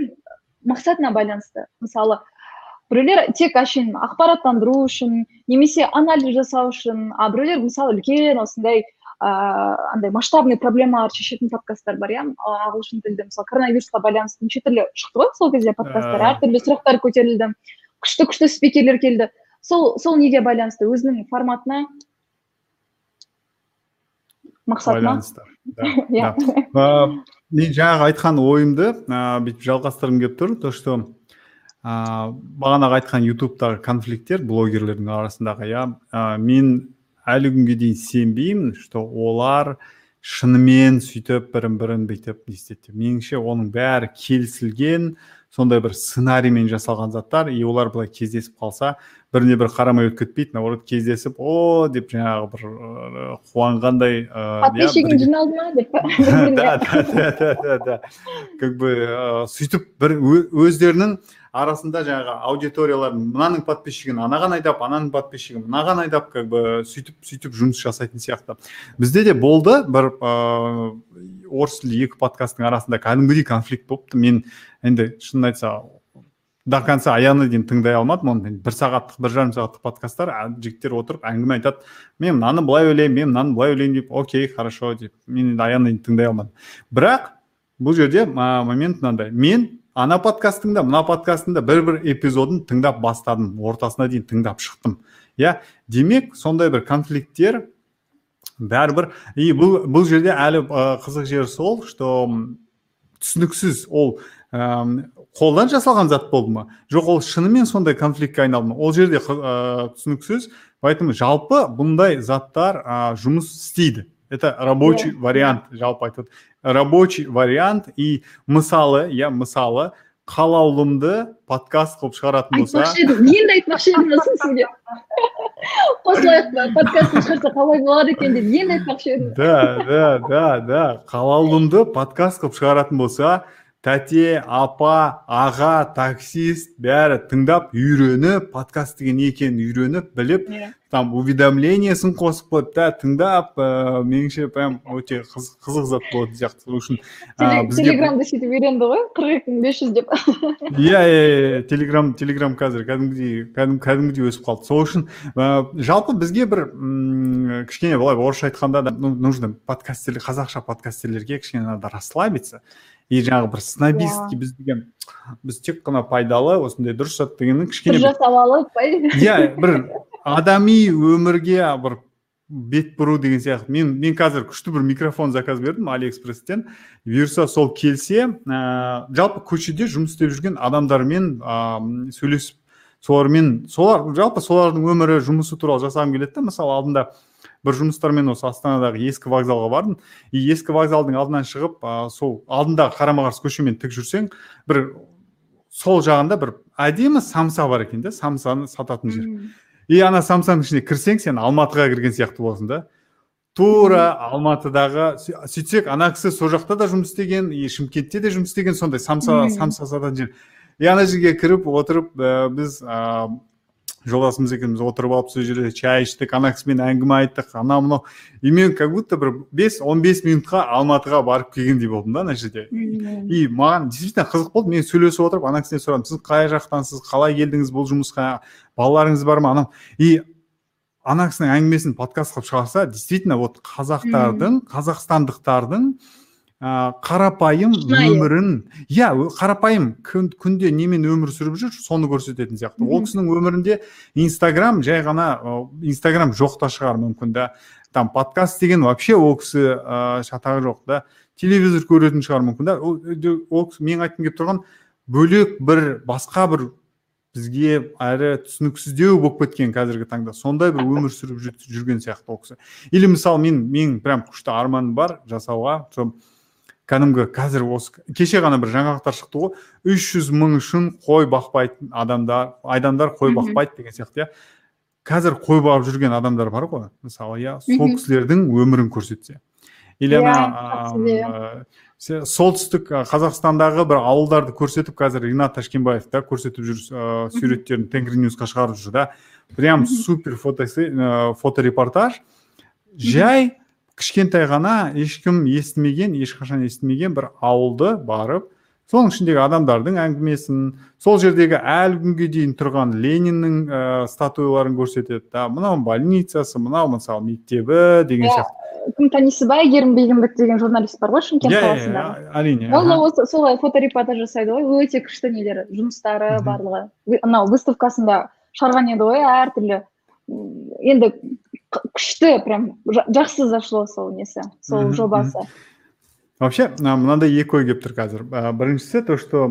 мақсатына байланысты. Мысалы біреулер тек әшейін ақпараттандыру үшін немесе анализ жасау үшін а біреулер мысалы үлкен осындай ыыы андай масштабный проблемаларды шешетін подкасттар бар иә ағылшын тілді мысалы коронавирусқа байланысты неше түрлі шықты ғой сол кезде подкасттар әртүрлі сұрақтар көтерілді күшті күшті спикерлер келді сол сол неге байланысты өзінің форматына мақсатына байланысты иә мен жаңағы айтқан ойымды ыыы бүйтіп жалғастырғым келіп тұр то что ыыы бағанағы айтқан ютубтағы конфликттер блогерлердің арасындағы иә. Мен әлі күнге дейін сенбеймін что олар шынымен сөйтіп бірін бірін бүйтіп не істеді деп. Меніңше оның бәрі келісілген сондай бір сценариймен жасалған заттар и олар былай кездесіп қалса біріне бірі қарамай өтіп кетпейді наоборот кездесіп о! деп жаңағы бір қуанғандай подписчигің жиналды ма деп? Да да да да да как бы сөйтіп бір өздерінің арасында жаңағы аудиториялар мынаның подписчигін анаған айдап ананың подписчигін мынаған айдап как бы сөйтіп сөйтіп жұмыс жасайтын сияқты. Бізде де болды бір ыыы орыс тілді екі подкасттың арасында кәдімгідей конфликт болыпты. Мен енді шынын айтса до конца аяғына дейін тыңдай алмадым. Оны бір сағаттық бір жарым сағаттық подкасттар жігіттер отырып әңгіме айтады. Мен мынаны былай ойлаймын мен мынаны былай ойлаймын деп окей хорошо деп. Мен енді аяғына дейін тыңдай алмадым. Бірақ бұл жерде момент мынандай. Мен ана подкасттың да мына подкасттың да бір бір эпизодын тыңдап бастадым. Ортасына дейін тыңдап шықтым. Иә? Демек сондай бір конфликттер бәрібір и бұл бұл жерде әлі қызық жері сол что түсініксіз ол ә, қолдан жасалған зат болды ма? Жоқ ол шынымен сондай конфликтке айналды ма? Ол жерде ә, түсініксіз. Поэтому жалпы бұндай заттар ә, жұмыс істейді. Это рабочий вариант жалпы айтады. Рабочий вариант. И мысалы иә мысалы қалаулымды подкаст қылып шығаратын болса айтпақшы едім мен де айтпақшы едім сосын сізге. Қосылайық подкастын шығарса қалай болады екен деп енді айтпақшы едім. Да да да да. Қалаулымды подкаст қылып шығаратын болса тәте апа аға таксист бәрі тыңдап үйреніп подкаст деген не екенін үйреніп біліп yeah. там уведомлениесін қосып қойып та тыңдап ыыы меніңше прям өте қызық зат болатын сияқты сол үшін. Телеграмды сөйтіп үйренді ғой қырық екі мың бес жүз деп. Иә иә телеграм телеграм қазір кәдімгідей кәдімгідей өсіп қалды. Сол үшін жалпы бізге бір м кішкене былай орысша айтқанда да нужно подкастерлер қазақша подкастерлерге кішкене надо расслабиться. И жаңағы бір снобистский біз деген біз тек қана пайдалы осындай дұрыс зат дегеннің кішкене жасап иә бір адами өмірге бір бет бұру деген сияқты. Мен мен қазір күшті бір микрофон заказ бердім алиэкспресстен. Бұйырса сол келсе ә, жалпы көшеде жұмыс істеп жүрген адамдармен ә, сөйлесіп солармен солар жалпы солардың өмірі жұмысы туралы жасағым келеді да мысалы алдында бір жұмыстармен осы астанадағы ескі вокзалға бардым. И ескі вокзалдың алдынан шығып ә, сол алдындағы қарама қарсы көшемен тік жүрсең бір сол жағында бір әдемі самса бар екен да самсаны сататын жер. И ана самсаның ішіне кірсең сен алматыға кірген сияқты боласың да. Тура алматыдағы сөйтсек ана кісі сол жақта да жұмыс істеген и шымкентте де жұмыс істеген сондай самса самса сататын жер. И ана жерге кіріп отырып ә, біз жолдасымыз екеуміз отырып алып сол жерде шай іштік ана кісімен әңгіме айттық. Анау мынау. И мен как будто бір бес он бес минутқа алматыға барып келгендей болдым да ана жерде. И маған действительно қызық болды. Мен сөйлесіп отырып ана кісіден сұрадым. Сіз қай жақтансыз? Қалай келдіңіз бұл жұмысқа? Балаларыңыз бар ма? анау. И ана кісінің әңгімесін подкаст қылып шығарса действительно вот қазақтардың қазақстандықтардың ә, қарапайым өмірін иә қарапайым күн, күнде немен өмір сүріп жүр соны көрсететін сияқты. Ол кісінің өмірінде инстаграм жай ғана инстаграм жоқ та шығар мүмкін да. Там подкаст деген вообще ол кісі ә, шатағы жоқ да телевизор көретін шығар мүмкін да. Ол, ол менің айтқым келіп тұрған бөлек бір басқа бір бізге әрі түсініксіздеу болып кеткен қазіргі таңда. Сондай бір өмір сүріп жүрген сияқты ол кісі. Или мысалы мен менің прям күшті арманым бар жасауға. Сол кәдімгі қазір осы кеше ғана бір жаңалықтар шықты ғой. үш жүз мың үшін қой бақпайтын адамдар айдамдар қой бақпайды деген сияқты иә. Қазір қой бағып жүрген адамдар бар ғой. Мысалы иә сол кісілердің өмірін көрсетсе. Или ана иә, солтүстік қазақстандағы бір ауылдарды көрсетіп қазір ринат ташкенбаев та көрсетіп жүр ә, суреттерін тенгриньюсқа шығарып жүр да. Прям супер фото фоторепортаж. Жай кішкентай ғана ешкім естімеген ешқашан естімеген бір ауылды барып соның ішіндегі адамдардың әңгімесін сол жердегі әлі күнге дейін тұрған лениннің ә, статуяларын көрсетеді да мынау больницасы мынау мысалы мектебі деген иә, сияқты. Кім танисыз ба әйгерім бегімбет деген журналист бар ғой шымкент иә, қаласында. иә әрине ол осы солай фоторепортаж жасайды ғой. Өте күшті нелері жұмыстары барлығы. Анау выставкасында шығарған еді ғой әртүрлі. Енді күшті прям жақсы зашло сол несі сол жобасы вообще мынандай екі ой келіп тұр қазір біріншісі то что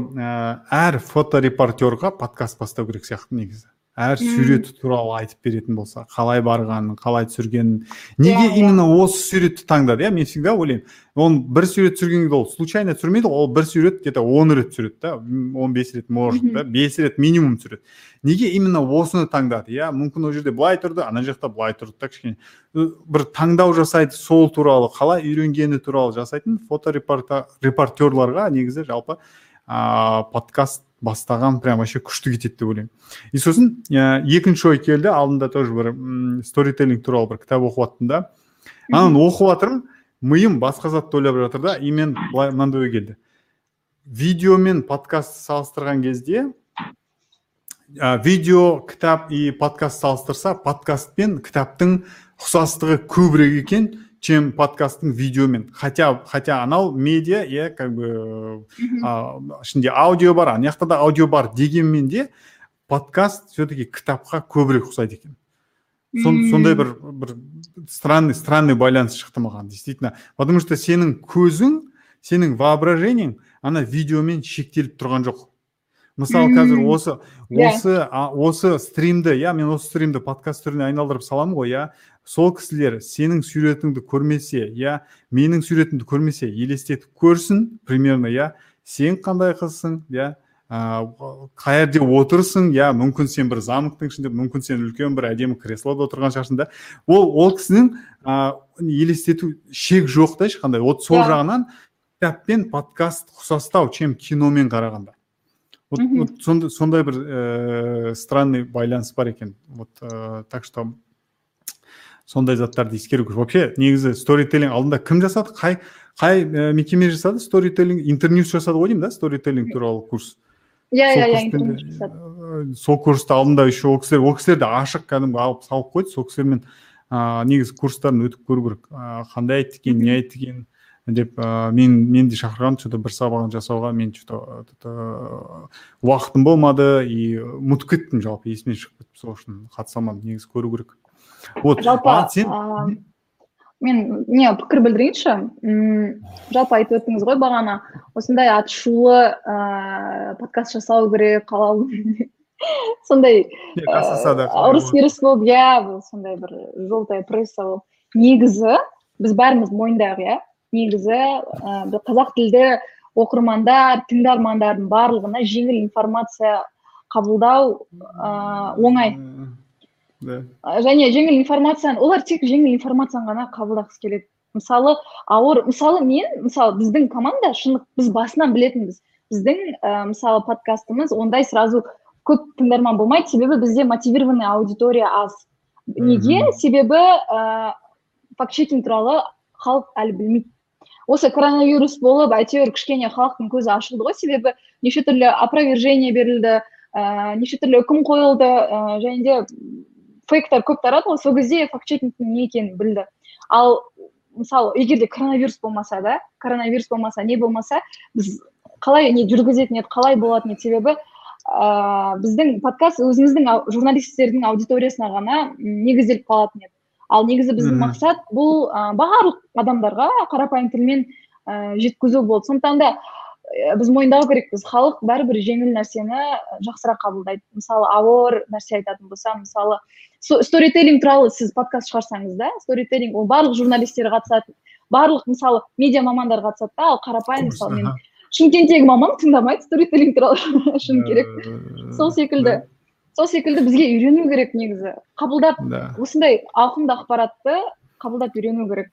әр фоторепортерға подкаст бастау керек сияқты негізі Әр суреті туралы айтып беретін болса қалай барғанын қалай түсіргенін неге yeah, иә, иә. именно осы суретті таңдады? Иә мен всегда ойлаймын он бір сурет түсірген кезде ол случайно түсірмейді ол бір сурет где то он рет түсіреді да он бес рет может да бес рет минимум түсіреді. Неге именно осыны таңдады? Иә мүмкін ол жерде былай тұрды ана жақта былай тұрды да кішкене. Бір таңдау жасайды сол туралы қалай үйренгені туралы жасайтын фоторепортерларға негізі жалпы ыыы подкаст бастаған прям вообще күшті кетеді деп ойлаймын. И сосын ә, екінші ой келді алдында тоже бір сторителлинг туралы бір кітап оқып жаттым да. Ананы оқып жатырмын миым басқа затты ойлап жатыр да и мен былай мынандай ой келді. Видео мен подкаст салыстырған кезде ә, видео кітап и подкаст салыстырса подкаст пен кітаптың ұқсастығы көбірек екен чем подкасттың видеомен. Хотя хотя анау медиа иә как бы ішінде аудио бар. Ана жақта да аудио бар дегенмен де подкаст все таки кітапқа көбірек ұқсайды екен. Сондай бір бір странный странный байланыс шықты маған действительно. Потому что сенің көзің сенің воображениең ана видеомен шектеліп тұрған жоқ. Мысалы қазір осы иә. осы осы стримді иә мен осы стримді подкаст түріне айналдырып саламын ғой иә сол кісілер сенің суретіңді көрмесе иә менің суретімді көрмесе елестетіп көрсін примерно иә. Сен қандай қызсың иә қай жерде отырсың иә мүмкін сен бір замоктың ішінде мүмкін сен үлкен бір әдемі креслода отырған шығарсың да. Ол ол кісінің ә, елестету шек жоқ та ешқандай. Вот сол yeah. Иә. жағынан кітап пен подкаст ұқсастау чем киномен қарағанда. Вот, вот сондай, сондай бір ә, странный байланыс бар екен. Вот ә, так что сондай заттарды ескеру керек. Вообще негізі сторителлинг алдында кім жасады? Қай қай ә, мекеме жасады? Сторителлинг интерньюс жасады ғой деймін да сторителлинг туралы курс. Иә иә иә сол курсты алдында еще ол кісілер ол кісілер де ашық кәдімгі алып салып қойды. Сол кісілермен ыыы негізі курстарын өтіп көру керек. Қандай айтты екен не айтты екен деп ә, мен мен де шақырған что то бір сабағын жасауға мен что то уақытым болмады и ұмытып кеттім жалпы есімнен шығып кетті сол үшін қатыса алмадым негізі көру керек. Вот жалпы сен мен не пікір білдірейінші жалпы айтып өттіңіз ғой бағана осындай атышулы ыыы подкаст жасау керек қалау сондай ұрыс керіс болып иә сондай бір желтая пресса болып негізі біз бәріміз мойындайық иә негізі қазақ тілді оқырмандар тыңдармандардың барлығына жеңіл информация қабылдау ә, оңай. Және жеңіл информацияны олар тек жеңіл информацияны ғана қабылдағысы келеді. Мысалы ауыр мысалы мен мысалы біздің команда шындық біз басынан білетінбіз. Біздің ә, мысалы подкастымыз ондай сразу көп тыңдарман болмайды себебі бізде мотивированный аудитория аз. Неге? Себебі ә, факт чекинг туралы халық әлі білмейді. Осы коронавирус болып әйтеуір кішкене халықтың көзі ашылды ғой себебі неше түрлі опровержение берілді ә, неше түрлі үкім қойылды ә, және де фейктар көп тарады ғой сол кезде факт чекингтің не екенін білді. Ал мысалы егер де коронавирус болмаса да коронавирус болмаса не болмаса біз қалай не жүргізетін еді қалай болатын еді себебі ә, біздің подкаст өзіміздің журналистердің аудиториясына ғана негізделіп қалатын еді. Ал негізі біздің мақсат бұл ә, барлық адамдарға қарапайым тілмен ә, жеткізу болды. Сондықтан да біз мойындау керекпіз. Халық бәрібір жеңіл нәрсені жақсырақ қабылдайды. Мысалы ауыр нәрсе айтатын болса мысалы сторителлинг туралы сіз подкаст шығарсаңыз да сторителлинг ол барлық журналистер қатысады барлық мысалы медиа мамандар қатысады да ал қарапайым мысалы мен шымкенттегі маман тыңдамайды сторителлинг туралы шыны керек. Сол секілді сол секілді бізге үйрену керек негізі. Қабылдап осындай ауқымды ақпаратты қабылдап үйрену керек.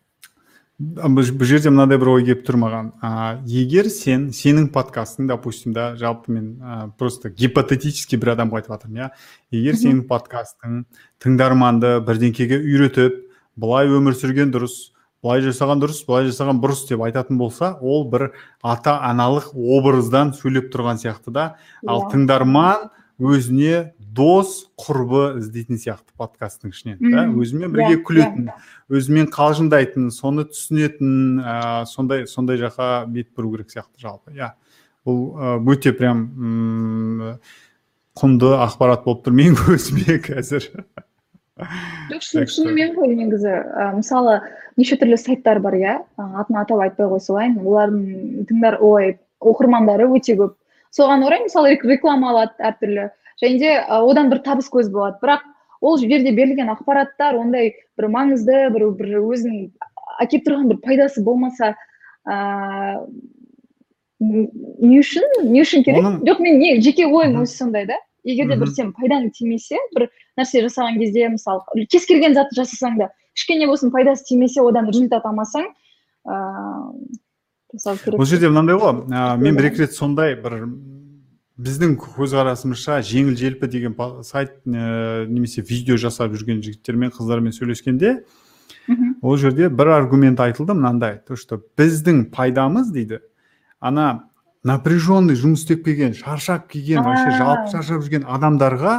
Бұл жерде мынандай бір ой келіп тұр маған а, егер сен сенің подкастың допустим да жалпы мен ә, просто гипотетически бір адамға айтып жатырмын иә. Егер сенің подкастың тыңдарманды бірдеңкеге үйретіп былай өмір сүрген дұрыс былай жасаған дұрыс былай жасаған бұрыс деп айтатын болса ол бір ата аналық образдан сөйлеп тұрған сияқты да. Ал иә. тыңдарман өзіне дос құрбы іздейтін сияқты подкасттың ішінен да? Өзімен бірге иә, күлетін иә. өзімен қалжыңдайтын соны түсінетін ә, сондай сондай жаққа бет бұру керек сияқты жалпы иә. Бұл өте прям құнды ақпарат болып тұр менің көзіме қазір. Жоқ шынымен ғой негізі. Мысалы неше түрлі сайттар бар иә? Атын атап айтпай қоя салайын олардың тыңдар ой оқырмандары өте көп. Соған орай мысалы реклама алады әртүрлі. Және де одан бір табыс көзі болады. Бірақ ол жерде берілген ақпараттар ондай бір маңызды бір бір өзінің әкеліп тұрған бір пайдасы болмаса ыыы не үшін? Не үшін керек? Оның... жоқ мен не жеке ойым өзі сондай да егер де бір сен пайдаң тимесе бір нәрсе жасаған кезде мысалы кез келген затты жасасаң да кішкене болсын пайдасы тимесе одан результат алмасаң ыыы бұл жерде мынандай ғой мен бір екі рет сондай бір біздің көзқарасымызша жеңіл желпі деген сайт ә, немесе видео жасап жүрген жігіттермен қыздармен сөйлескенде ол жерде бір аргумент айтылды мынандай то что біздің пайдамыз дейді ана напряженный жұмыс істеп келген шаршап келген вообще жалпы шаршап жүрген адамдарға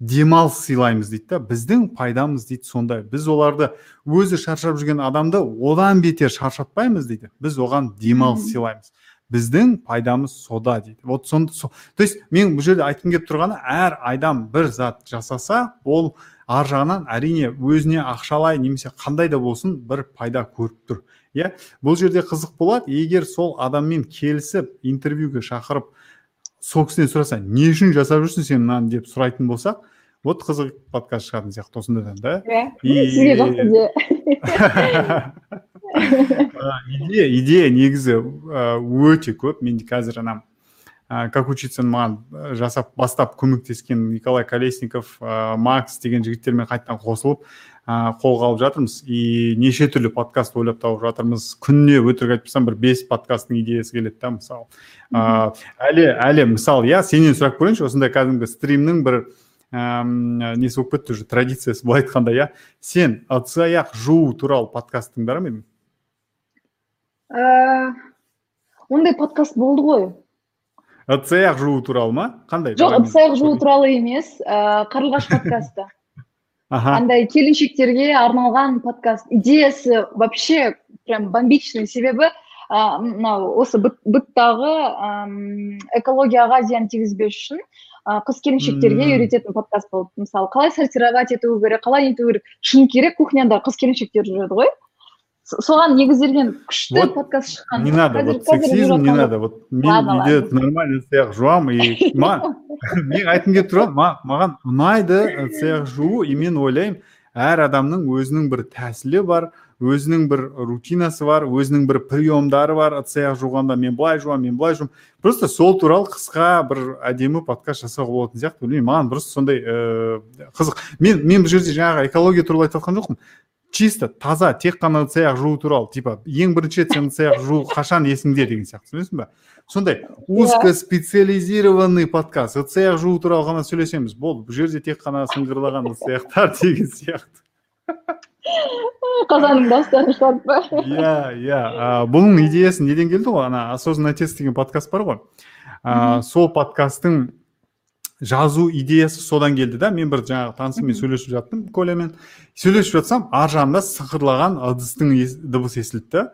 демалыс сыйлаймыз дейді да біздің пайдамыз дейді сондай біз оларды өзі шаршап жүрген адамды одан бетер шаршатпаймыз дейді. Біз оған демалыс сыйлаймыз. Біздің пайдамыз сода дейді. Вот сонда со, то есть мен бұл жерде айтқым келіп тұрғаны әр адам бір зат жасаса ол ар жағынан әрине өзіне ақшалай немесе қандай да болсын бір пайда көріп тұр. Иә? Бұл жерде қызық болады егер сол адаммен келісіп интервьюге шақырып сол кісіден сұраса не үшін жасап жүрсің сен мынаны? деп сұрайтын болсақ вот қызық подкаст шығатын сияқты осындайдан да. Иә. Идея. Идея негізі өте көп. Менде қазір ана как учиться маған жасап бастап көмектескен николай колесников макс деген жігіттермен қайтадан қосылып қолға алып жатырмыз. И неше түрлі подкаст ойлап тауып жатырмыз. Күніне өтірік айтпасам бір бес подкасттың идеясы келеді да мысалы әлі әлі мысалы иә сенен сұрап көрейінші осындай кәдімгі стримнің бір несі болып кетті уже традициясы былай айтқанда иә. Сен ыдыс аяқ жуу туралы подкаст тыңдар ма едің? Ондай подкаст болды ғой. Ыдыс аяқ жуу туралы ма? Қандай? Жоқ ыдыс аяқ жуу туралы емес. Ыыы қарлығаш подкасты. Аха андай келіншектерге арналған подкаст. Идеясы вообще прям бомбичный себебі мынау осы быттағы экологияға зиян тигізбес үшін қыз келіншектерге үйрететін подкаст болды. Мысалы қалай сортировать ету керек қалай нету керек. Шыны керек кухняда қыз келіншектер жүреді ғой. Соған негізделген күшті подкаст шыққан не надо вот сексизм не надо. Вот мен үйде нормально аяқ жуамын и мен айтқым келіп тұр маған ұнайды цех жуу и мен ойлаймын әр адамның өзінің бір тәсілі бар өзінің бір рутинасы бар өзінің бір приемдары бар ыдыс жуғанда. Мен былай жуамын мен былай жуамын просто сол туралы қысқа бір әдемі подкаст жасауға болатын сияқты. Білмеймін маған просто сондай ыыы қызық. Мен мен бұл жерде жаңағы экология туралы айтып жатқан жоқпын. Чисто таза тек қана ыдыс аяқ жуу туралы типа ең бірінші рет сен ыдыс аяқ жуу қашан есіңде деген сияқты түсінесің ба сондай узкоспециализированный подкаст. Ыдыс аяқ жуу туралы ғана сөйлесеміз. Болды бұл жерде тек қана сыңғырлаған ыдыс аяқтар деген сияқты. Қазанның дауыстарын шығарып па иә иә. Бұның идеясы неден келді ғой? Ана осознанный отец деген подкаст бар ғой. Сол подкасттың жазу идеясы содан келді да. Мен бір жаңағы танысыммен сөйлесіп жаттым колямен сөйлесіп жатсам ар жағында сықырлаған ыдыстың дыбысы естілді да.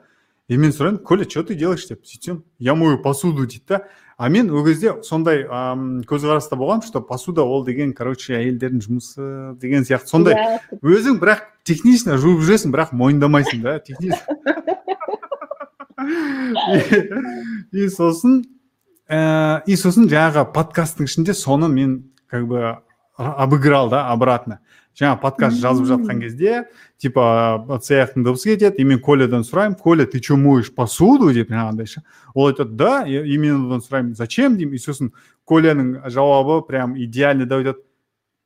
И мен сұраймын коля что ты делаешь деп сөйтсем я мою посуду дейді да. А мен ол кезде сондай көзқараста болғанмын что посуда ол деген короче әйелдердің жұмысы деген сияқты сондай. Иә. өзің бірақ технично жуып жүресің бірақ мойындамайсың да и сосын ә, и сосын жаңағы подкасттың ішінде соны мен как бы обыграл да обратно жаңа подкаст жазып жатқан кезде типа цехтың дыбысы кетеді и мен колядан сұраймын коля ты че моешь посуду деп жаңағындай ше ол айтады да и мен одан сұраймын зачем деймін и сосын коляның жауабы прям идеальный да айтады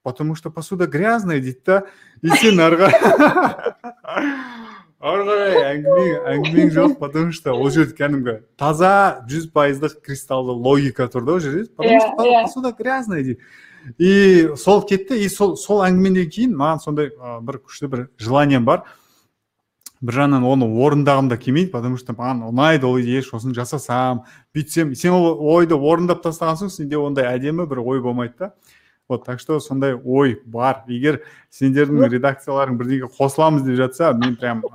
потому что посуда грязная дейді да и сен ары ары қарай әңгіме әңгімең жоқ потому что ол жерде кәдімгі таза жүз пайыздық кристалды логика тұр да ол жерде потому что посуда грязная дейді. И сол кетті и сол сол әңгімеден кейін маған сондай бір күшті бір желанием бар. Бір жағынан оны орындағым да келмейді потому что маған ұнайды ол идея сосын жасасам бүйтсем. Сен ол ойды орындап тастаған соң сенде ондай әдемі бір ой болмайды да. Вот так что сондай ой бар егер сендердің редакцияларың бірдеңе қосыламыз деп жатса мен прям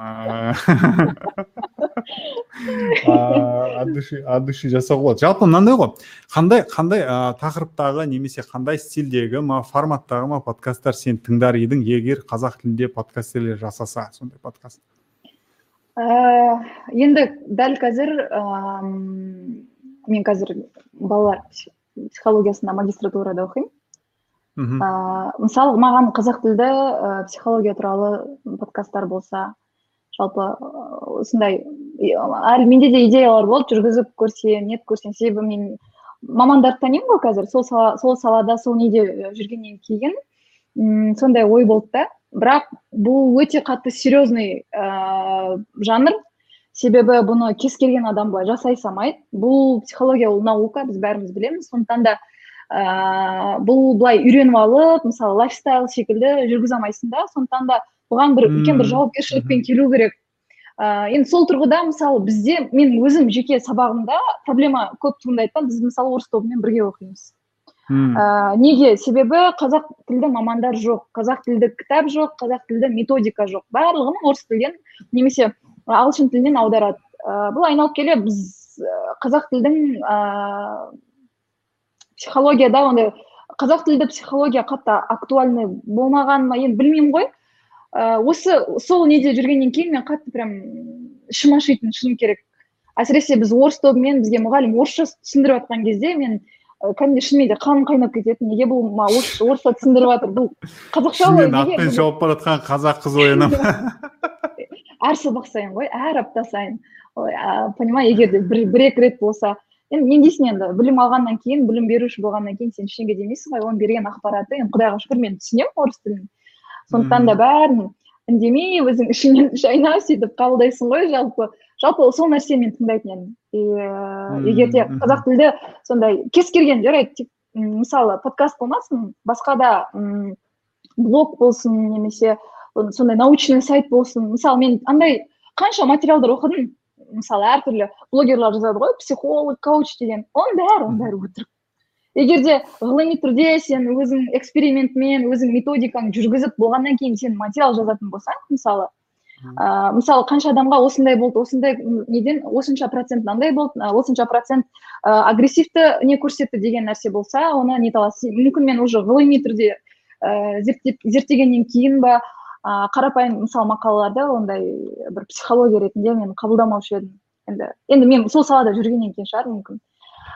от души от души жасауға болады. Жалпы мынандай ғой қандай қандай тақырыптағы немесе қандай стильдегі ма форматтағы ма подкасттар сен тыңдар едің егер қазақ тілінде подкастерлер жасаса сондай подкаст? Енді дәл қазір мен қазір балалар психологиясында магистратурада оқимын. Ә, мысалы маған қазақ тілді ә, психология туралы подкасттар болса жалпы осындай әлі менде де идеялар болды жүргізіп көрсем не көрсем себебі мен мамандарды танимын ғой қазір. Сол сала, сол салада сол неде жүргеннен кейін м сондай ой болды да. Бірақ бұл өте қатты серьезный ә, жанр. Себебі бұны кез келген адам былай жасай салмайды бұл психология ол наука біз бәріміз білеміз. Сондықтан да ә, бұл былай үйреніп алып мысалы лайфстайл секілді жүргізе алмайсың да сондықтан да бұған бір үлкен бір жауапкершілікпен келу керек. Ә, енді сол тұрғыда мысалы бізде мен өзім жеке сабағымда проблема көп туындайды да біз мысалы орыс тобымен бірге оқимыз. Ә, неге? Себебі қазақ тілді мамандар жоқ қазақ тілді кітап жоқ қазақ тілді методика жоқ. Барлығын орыс тілден немесе ағылшын тілінен аударады. Ә, бұл айналып келе біз қазақ тілдің ә, психологияда ондай қазақ тілді психология қатты актуальный болмаған ма енді білмеймін ғой. Ә, осы сол неде жүргеннен кейін мен қатты прям ішім ашитын шыным керек. Әсіресе біз орыс тобымен бізге мұғалім орысша түсіндіріп жатқан кезде мен кәдімгідей шынымен де қаным қайнап кететін неге бұл орысша түсіндіріп жатыр бұл қазақша ғой атпен шауып бара жатқан қазақ қыз ояна ма әр сабақ сайын ғой әр апта сайын. Понимаю егер де бір екі рет болса енді не дейсің енді? Білім алғаннан кейін білім беруші болғаннан кейін сен ештеңе демейсің ғой. Оның берген ақпараты енді құдайға шүкір мен түсінемін орыс тілін. Сондықтан да бәрін үндемей өзің ішіңнен шайнап сөйтіп қабылдайсың ғой жалпы. Жалпы сол нәрсені мен тыңдайтын едім. И егер де қазақ тілді сондай кез келген жарайды мысалы подкаст болмасын басқа да блог болсын немесе сондай научный сайт болсын. Мысалы мен андай қанша материалдар оқыдым. Мысалы әртүрлі блогерлар жазады ғой психолог коуч деген. Оның бәрі оның бәрі өтірік егер де ғылыми түрде сен өзің экспериментмен өзің методикаң жүргізіп болғаннан кейін сен материал жазатын болсаң мысалы ә, мысалы қанша адамға осындай болды осындай неден осынша процент мынандай болды осынша процент ә, агрессивті не көрсетті деген нәрсе болса оны нете аласың мүмкін мен уже ғылыми түрде ә, зерттеп, зерттегеннен кейін ба ә, қарапайым мысалы мақалаларда ондай бір психология ретінде мен қабылдамаушы едім. Енді енді мен сол салада жүргеннен кейін шығар мүмкін.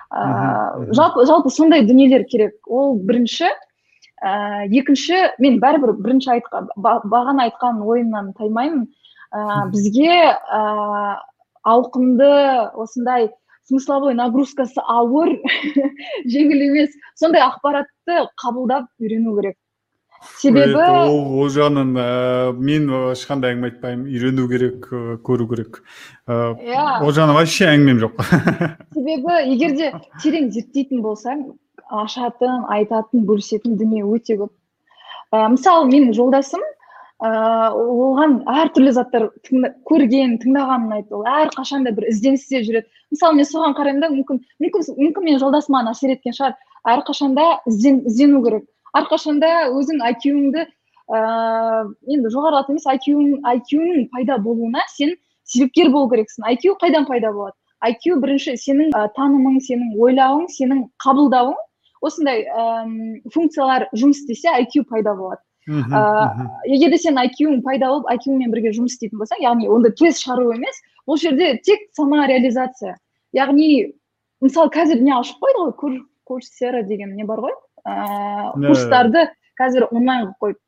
Ыыы жалпы жалпы сондай дүниелер керек. Ол бірінші ііі екінші мен бәрібір бірінші айтқан бағана айтқан ойымнан таймаймын. Ыыы бізге ыыы ауқымды осындай смысловой нагрузкасы ауыр жеңіл емес сондай ақпаратты қабылдап үйрену керек. Себебі ол ол жағынан ә, мен ешқандай әңгіме айтпаймын үйрену керек көру керек иә ол жағынан вообще әңгімем жоқ себебі егер де терең зерттейтін болсаң ашатын айтатын бөлісетін дүние өте көп. Ә, мысалы менің жолдасым ыыы оған әртүрлі заттар көрген тыңдаған ұнайды ол. Әрқашанда бір ізденісте жүреді. Мысалы мен соған қараймын да мүмкін мүмкін мүмкін менің жолдасым маған әсер еткен шығар. Әрқашанда іздену керек. Әрқашанда өзің айкюіңді ыыы енді жоғарылату емес айкюңнің пайда болуына сен себепкер болу керексің. Айкю қайдан пайда болады? Айкю бірінші сенің ә, танымың сенің ойлауың сенің қабылдауың. Осындай ә, функциялар жұмыс істесе айкю пайда болады. Ыыы егер де сен айкюң пайда болып айкюңмен бірге жұмыс істейтін болсаң яғни онда тест шығару емес бұл жерде тек самореализация яғни мысалы қазір не ашып қойды ғой курсера деген не бар ғой? Ыыы курстарды қазір онлайн қылып қойып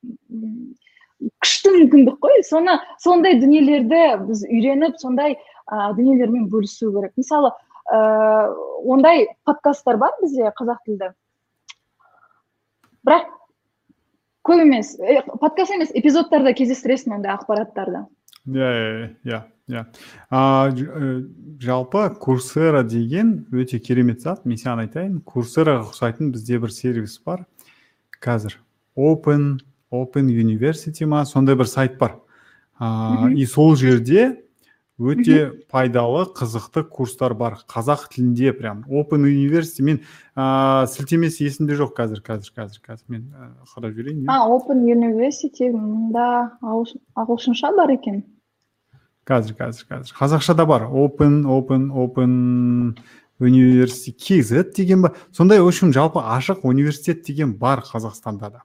күшті мүмкіндік қой. Соны сондай дүниелерді біз үйреніп сондай ә, дүниелермен бөлісу керек. Мысалы ә, ондай подкасттар бар бізде қазақ тілді. Бірақ көп емес подкаст емес эпизодтарда кездестіресің ондай ақпараттарды. Иә иә иә. Иә. Жалпы курсера деген өте керемет зат. Мен саған айтайын курсераға ұқсайтын бізде бір сервис бар. Қазір open open university ма сондай бір сайт бар. Ыыы и сол жерде өте пайдалы қызықты курстар бар. Қазақ тілінде прям. Open university. Мен ыыы сілтемесі есімде жоқ қазір қазір қазір қазір. Мен қарап жіберейін а open university мында ағылшынша бар екен? Қазір қазір қазір. Қазақшада бар. Open open open университет kz деген ба? Сондай в общем жалпы ашық университет деген бар қазақстанда да.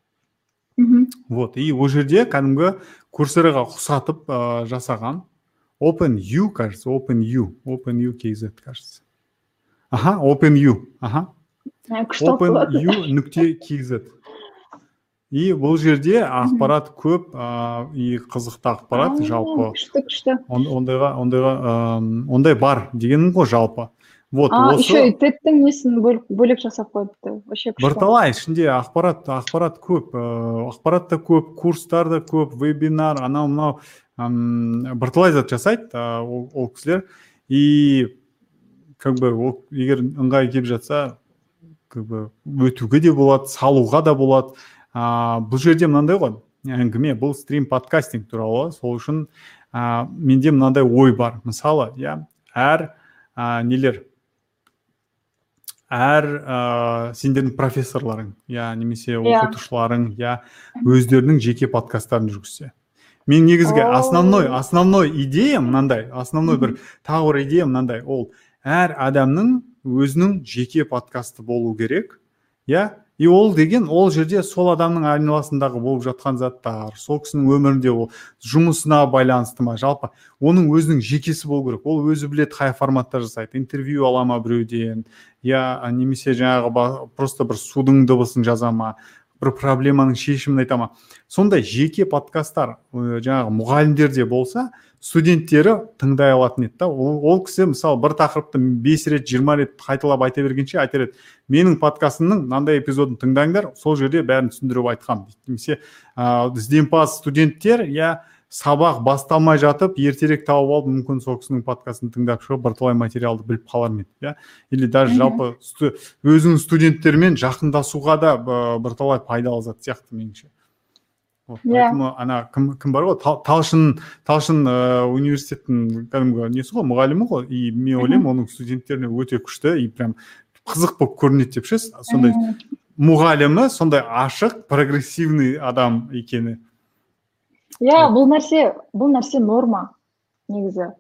Мхм вот и ол жерде кәдімгі курсераға ұқсатып ә, жасаған. Open u кажется open u. Open u kz кажется. Аха open u. Аха. Open u нүкте kz и бұл жерде ақпарат көп ә, и қызықты ақпарат жалпы. күшті күшті. Ондайға ондайға ондай бар дегенім ғой жалпы. Вот а осы еще и тедтің несін бөлек жасап қойыпты? Вообще бірталай ішінде ақпарат ақпарат көп ыыы ақпарат та көп курстар да көп вебинар анау мынау бірталай зат жасайды ол, ол кісілер. И как бы ол егер ыңғайы келіп жатса как бы өтуге де болады салуға да болады. Ә, бұл жерде мынандай ғой. Әңгіме бұл стрим подкастинг туралы сол үшін ә, менде мынандай ой бар. Мысалы иә әр ә, нелер? Әр ә, сендердің профессорларың иә немесе оқытушыларың иә өздерінің жеке подкасттарын жүргізсе. Мен негізгі основной основной идеям мынандай основной бір тағы бір идея мынандай. Ол әр адамның өзінің жеке подкасты болу керек иә и ол деген ол жерде сол адамның айналасындағы болып жатқан заттар сол кісінің өмірінде ол жұмысына байланысты ма? Жалпы оның өзінің жекесі болу керек. Ол өзі біледі қай форматта жасайды. Интервью ала ма біреуден? Я немесе жаңағы просто бір судың дыбысын жаза ма? Бір проблеманың шешімін айта ма? Сондай жеке подкасттар жаңағы мұғалімдерде болса студенттері тыңдай алатын еді да. Ол, ол кісі мысалы бір тақырыпты бес рет жиырма рет қайталап айта бергенше айтар еді. Менің подкастымның мынандай эпизодын тыңдаңдар сол жерде бәрін түсіндіріп айтқанмын дейді. Немесе ыыы ізденімпаз студенттер иә сабақ басталмай жатып ертерек тауып алып мүмкін сол кісінің подкастын тыңдап шығып бірталай материалды біліп қалар ма еді иә или даже жалпы өзінің студенттерімен жақындасуға да бірталай пайдалы зат сияқты меніңше. Вот yeah. поэтому ана кім кім бар ғой талшын талшын ыыы университеттің кәдімгі несі ғой мұғалімі ғой и мен ойлаймын оның студенттеріне өте күшті и прям қызық болып көрінеді деп ше сондай мұғалімі сондай ашық прогрессивный адам екені иә бұл нәрсе бұл нәрсе норма негізі.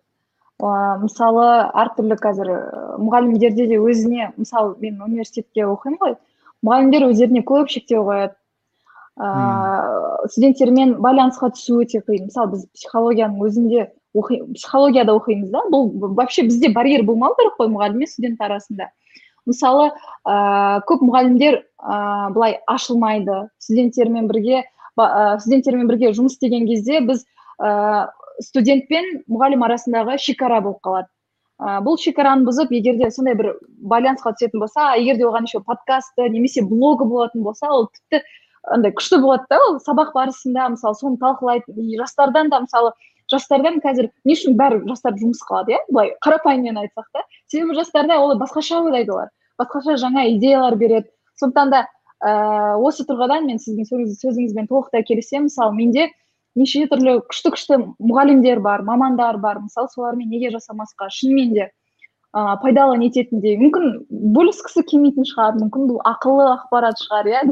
Ә, мысалы әртүрлі қазір мұғалімдерде де өзіне мысалы мен университетте оқимын ғой. Мұғалімдер өздеріне көп шектеу қояды ыыы студенттермен байланысқа түсу өте қиын. Мысалы біз психологияның өзінде оқи психологияда оқимыз да? Бұл вообще бізде барьер болмау керек қой мұғалім мен студент арасында. Мысалы ә, көп мұғалімдер ә, былай ашылмайды. Студенттермен бірге студенттермен бірге жұмыс істеген кезде біз ә, студент пен мұғалім арасындағы шекара болып қалады. Ә, бұл шекараны бұзып егер де сондай бір байланысқа түсетін болса егер де оған еще подкасты немесе блогы болатын болса ол тіпті андай күшті болады да ол сабақ барысында мысалы соны талқылайды жастардан да мысалы жастардан қазір не үшін бәрі жастар жұмыс қылады иә? былай қарапайыммен айтсақ та. себебі жастарда олар басқаша ойлайды олар. Басқаша жаңа идеялар береді. Сондықтан да ә, осы тұрғыдан мен сіздің сөзіңізбен толықтай келісемін. Мысалы менде неше түрлі күшті күшті мұғалімдер бар мамандар бар. Мысалы солармен неге жасамасқа? Шынымен де ә, пайдалы нететіндей мүмкін бөліскісі келмейтін шығар мүмкін бұл ақылы ақпарат шығар иә?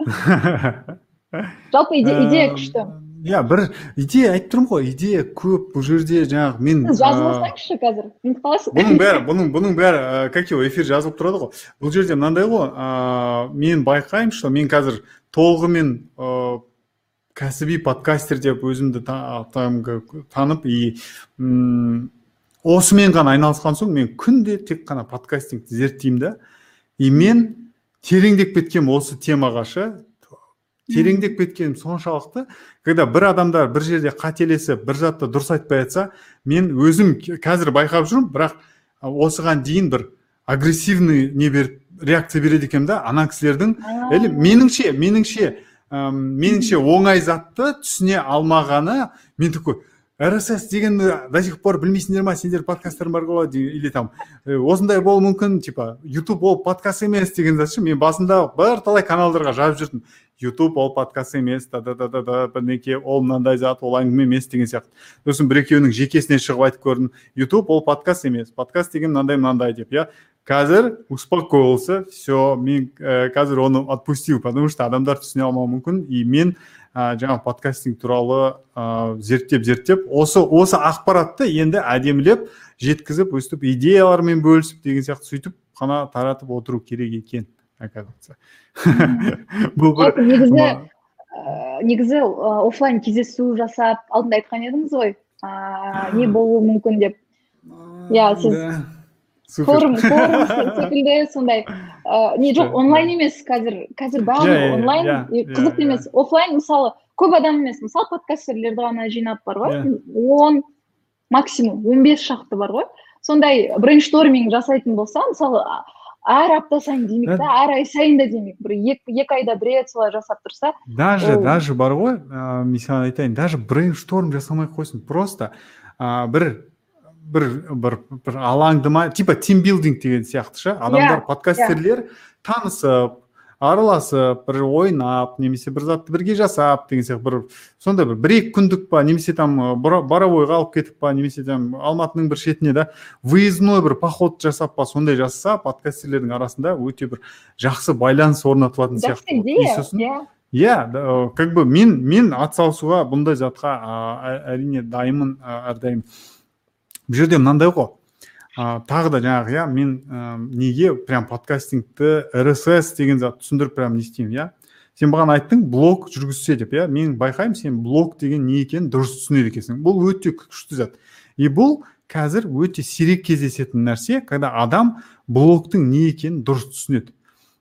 жалпы идея күшті. иә бір идея айтып тұрмын ғой идея көп бұл жерде жаңағы мен сіз жазып алсаңызшы қазір бұның бәрі бұның бұның бәрі как его эфир жазылып тұрады ғой. Бұл жерде мынандай ғой ыыы мен байқаймын что мен қазір толығымен ыыы кәсіби подкастер деп өзімді танып и осымен ғана айналысқан соң мен күнде тек қана подкастингті зерттеймін да. И мен тереңдеп кеткенмін осы темаға ше? тереңдеп кеткенім соншалықты. Когда бір адамдар бір жерде қателесіп бір затты дұрыс айтпай жатса мен өзім қазір байқап жүрмін бірақ осыған дейін бір агрессивный не беріп реакция береді екенмін да ана кісілердің или меніңше меніңше меніңше оңай затты түсіне алмағаны мен такой рсс дегенді до сих пор білмейсіңдер ма? Сендер подкасттарың бар ғой или там осындай болуы мүмкін типа ютуб ол подкаст емес деген зат ше. Мен басында бірталай каналдарға жазып жүрдім. Ютуб ол подкаст емес да да да да да бірдеңке ол мынандай зат ол әңгіме емес деген сияқты. Сосын бір екеуінің жекесіне шығып айтып көрдім. Ютуб ол подкаст емес. Подкаст деген мынандай мынандай деп иә. Қазір успокоился все мен ә, қазір оны отпустил потому что адамдар түсіне алмауы мүмкін. И мен ә, жаңағы подкастинг туралы ә, зерттеп зерттеп осы осы ақпаратты енді әдемілеп жеткізіп өстіп идеялармен бөлісіп деген сияқты сөйтіп қана таратып отыру керек екен оказывается. Бұл бір негізі негізі офлайн кездесу жасап алдында айтқан едіңіз ғой. Ыыы не болуы мүмкін деп. Иә сіз форум форум секілді сондай. Не жоқ онлайн емес қазір қазір барлығы онлайн қызық емес. Офлайн мысалы көп адам емес. Мысалы подкастерлерді ғана жинап бар ғой. Он максимум он бес шақты бар ғой. Сондай брейншторминг жасайтын болса мысалы әр апта сайын демейік та әр ай сайын да демейік бір екі айда бір рет солай жасап тұрса даже даже бар ғой. Ыыы мен саған айтайын даже брейншторм жасамай ақ қойсын. Просто ыыы бір бір бір бір алаңды ма типа тимбилдинг деген сияқты ше адамдар подкастерлер танысып араласып бір ойнап немесе бір затты бірге жасап деген сияқты бір сондай бір бір екі күндік па немесе там боровойға алып кетіп па немесе там алматының бір шетіне да выездной бір поход жасап па сондай жасаса подкастерлердің арасында өте бір жақсы байланыс орнатылатын сияқты иә. Иә как бы мен мен атсалысуға бұндай затқа әрине дайынмын әрдайым. Бұл жерде мынандай ғой. Ә, тағы да жаңағы иә мен ә, неге прям подкастингті рсс деген зат түсіндіріп прям не істеймін иә. Сен маған айттың блог жүргізсе деп иә. Мен байқаймын сен блог деген не екенін дұрыс түсінеді екенсің. Бұл өте күшті зат. И бұл қазір өте сирек кездесетін нәрсе когда адам блогтың не екенін дұрыс түсінеді.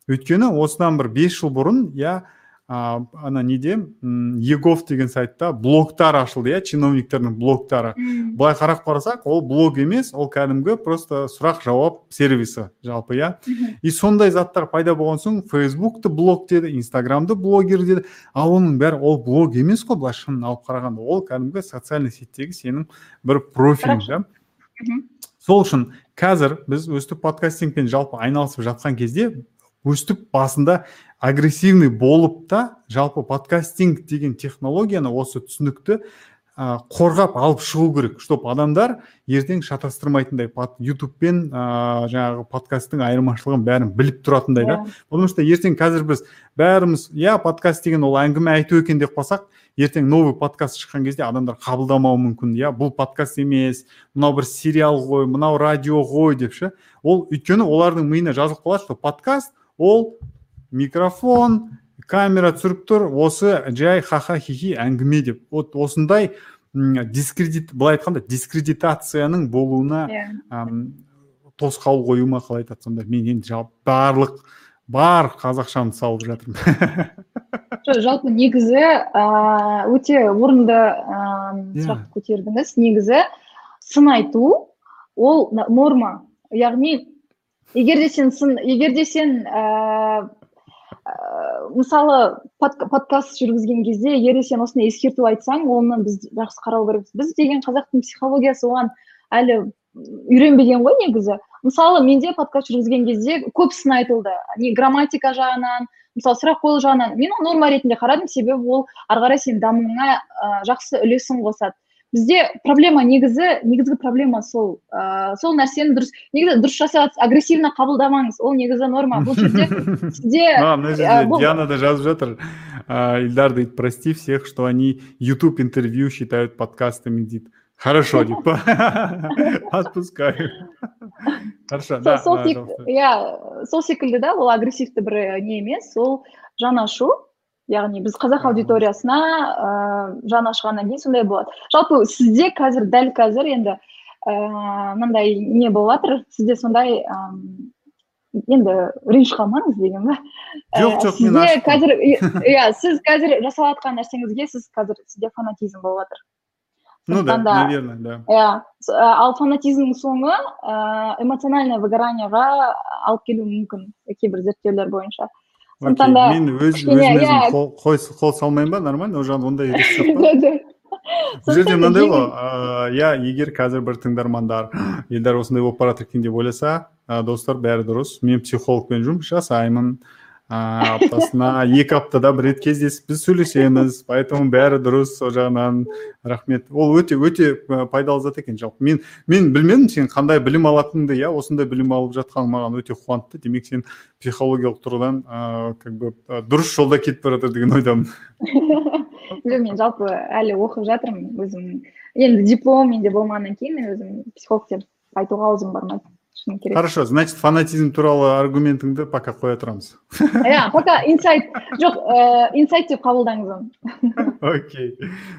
Өйткені осыдан бір бес жыл бұрын иә ана неде егов деген сайтта блогтар ашылды иә чиновниктердің блогтары. Былай қарап қарасақ ол блог емес ол кәдімгі просто сұрақ жауап сервисі жалпы иә. И сондай заттар пайда болған соң фейсбукты блог деді инстаграмды блогер деді. Ал оның бәрі ол блог емес қой былай шынын алып қарағанда. Ол кәдімгі социальный сеттегі сенің бір профилің да. Сол үшін қазір біз өстіп подкастингпен жалпы айналысып жатқан кезде өстіп басында агрессивный болып та жалпы подкастинг деген технологияны осы түсінікті ә, қорғап алып шығу керек. Чтобы адамдар ертең шатастырмайтындай ютуб пен ә, жаңағы подкасттың айырмашылығын бәрін біліп тұратындай да. Потому что ертең қазір біз бәріміз иә подкаст деген ол әңгіме айту екен деп қалсақ ертең новый подкаст шыққан кезде адамдар қабылдамауы мүмкін. Иә бұл подкаст емес мынау бір сериал ғой мынау радио ғой деп ше. Ол өйткені олардың миына жазылып қалады что подкаст ол микрофон камера түсіріп тұр осы жай ха хихи әңгіме деп. Вот осындай дискредит былай айтқанда дискредитацияның болуына yeah. тосқауыл қою ма қалай айтады сонда мен енді жалпы барлық бар қазақшамды салып жатырмын. Жалпы негізі өте орынды ыыы сұрақ көтердіңіз. Негізі сын айту ол норма. Яғни егер де сен сын егер де сен ыыы мысалы подкаст жүргізген кезде егер де сен осындай ескерту айтсаң оны біз жақсы қарау керекпіз. Біз деген қазақтың психологиясы оған әлі үйренбеген ғой негізі. Мысалы менде подкаст жүргізген кезде көп сын айтылды. Не грамматика жағынан мысалы сұрақ қою жағынан. Мен оны норма ретінде қарадым. Себебі ол ары қарай сенің дамуыңа ә, жақсы үлесін қосады. бізде проблема негізі негізгі проблема сол ыыы сол нәрсені дұрыс негізі дұрыс жасап агрессивно қабылдамаңыз ол негізі норма бұл жерде сізде мына жерде диана да жазып жатыр ильдар дейді прости всех что они youtube интервью считают подкастами дейді хорошо деп па отпускаю хорошо да сол иә сол секілді да ол агрессивті бір не емес ол жан ашу Яғни біз қазақ аудиториясына ыыы жан ашығаннан кейін сондай болады. Жалпы сізде қазір дәл қазір енді ыыы мынандай не болып жатыр сізде сондай енді ренжіп қалмаңыз деген ба? Жоқ жоқ сізде қазір иә сіз қазір жасап жатқан нәрсеңізге сіз қазір сізде фанатизм болып жатыр ну да наверное да. иә ал фанатизмнің соңы ыыы эмоциональное выгораниеға алып келуі мүмкін кейбір зерттеулер бойынша. Сондықтан да мен өз өзіме қол қол салмаймын ба? Нормально? Ол жағында ондай жоқ бұл жерде мынандай ғой. иә егер қазір бір тыңдармандар. Елдар осындай болып бара жатыр екен деп ойласа достар бәрі дұрыс. Мен психологпен жұмыс жасаймын. Аптасына екі аптада бір рет кездесіп біз сөйлесеміз. Поэтому бәрі дұрыс сол жағынан рахмет. Ол өте өте пайдалы зат екен жалпы. Мен мен білмедім сен қандай білім алатыныңды. Иә осындай білім алып жатқаның маған өте қуантты. Демек сен психологиялық тұрғыдан ыыы как бы дұрыс жолда кетіп бара жатыр деген ойдамын. Жоқ мен жалпы әлі оқып жатырмын өзім енді диплом менде болмағаннан кейін мен өзім психолог деп айтуға аузым бармайды. Шыны керек хорошо значит фанатизм туралы аргументіңді пока қоя тұрамыз. Иә пока инсайт. Жоқ ііі инсайт деп қабылдаңыз оны. Окей.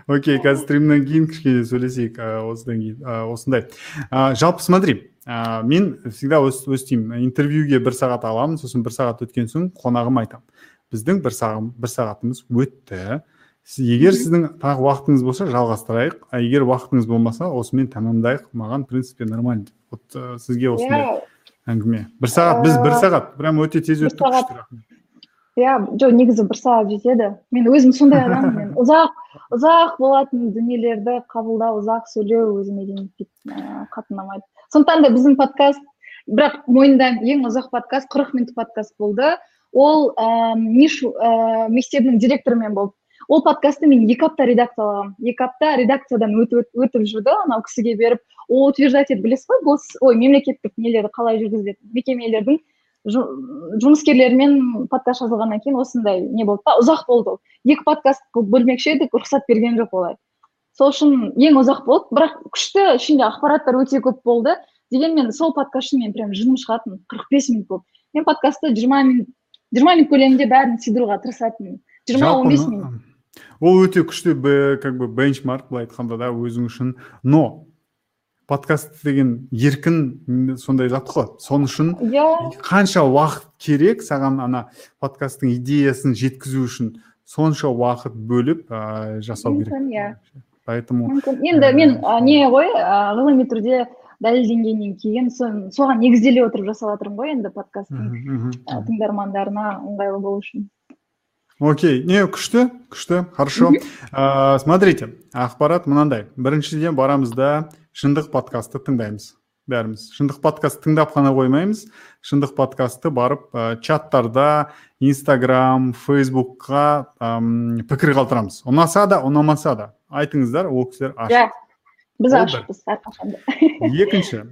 Окей қазір стримнен кейін кішкене сөйлесейік осыдан кейін осындай. Жалпы смотри мен всегда өстимін интервьюге бір сағат аламын сосын бір сағат өткен соң қонағыма айтамын. Біздің бір, бір сағатымыз өтті. Егер сіздің тағы уақытыңыз болса жалғастырайық. А егер уақытыңыз болмаса осымен тәмамдайық. Маған в принципе нормально. Вот сізге осындай иә. әңгіме. бір сағат біз бір сағат прям өте тез өттік иә жоқ негізі бір сағат жетеді. Мен өзім сондай адаммын. Мен ұзақ ұзақ болатын дүниелерді қабылдау ұзақ сөйлеу өзіме дейін қатты ұнамайды сондықтан да біздің подкаст бірақ мойындаймын ең ұзақ подкаст қырық минут подкаст болды. Ол ә, ниш ә, мектебінің директорымен болды. Ол подкастты мен екі апта редакциялағанмын екі апта редакциядан өтіп, өтіп жүрді анау кісіге беріп. Ол утверждать етіп білесіз ғой гос ой мемлекеттік нелерді қалай жүргізіледі? Мекемелердің жұмыскерлерімен подкаст жазылғаннан кейін осындай не болды да ұзақ болды ол. Екі подкаст қылып бөлмекші едік рұқсат берген жоқ олай сол үшін ең ұзақ болды бірақ күшті ішінде ақпараттар өте көп болды. Дегенмен сол подкаст үшін мен прям жыным шығатын қырық бес минут болды. Мен подкастты жиырма минут жиырма минут көлемінде бәрін сыйдыруға тырысатынмын. Жиырма он бес минут. Ол өте күшті как бы бенчмарк былай айтқанда да өзің үшін. Но подкаст деген еркін сондай зат қой. Соны үшін иә. қанша уақыт керек саған ана подкасттың идеясын жеткізу үшін сонша уақыт бөліп ә, жасау керек. мүмкін иә. Поэтому мүмкін. енді мен не ғой ғылыми түрде дәлелденгеннен кейін соған негізделе отырып жасап жатырмын ғой енді подкасттың тыңдармандарына ыңғайлы болу үшін. Окей. Не күшті күшті. Хорошо. Ә, смотрите ақпарат мынандай. Біріншіден барамыз да шындық подкастты тыңдаймыз. Бәріміз. Шындық подкаст тыңдап қана қоймаймыз. Шындық подкастты барып ә, чаттарда инстаграм фейсбукқа әм, пікір қалдырамыз. Ұнаса да ұнамаса да. Айтыңыздар ол кісілер ашық. Біз ашықпыз әрқашанда екінші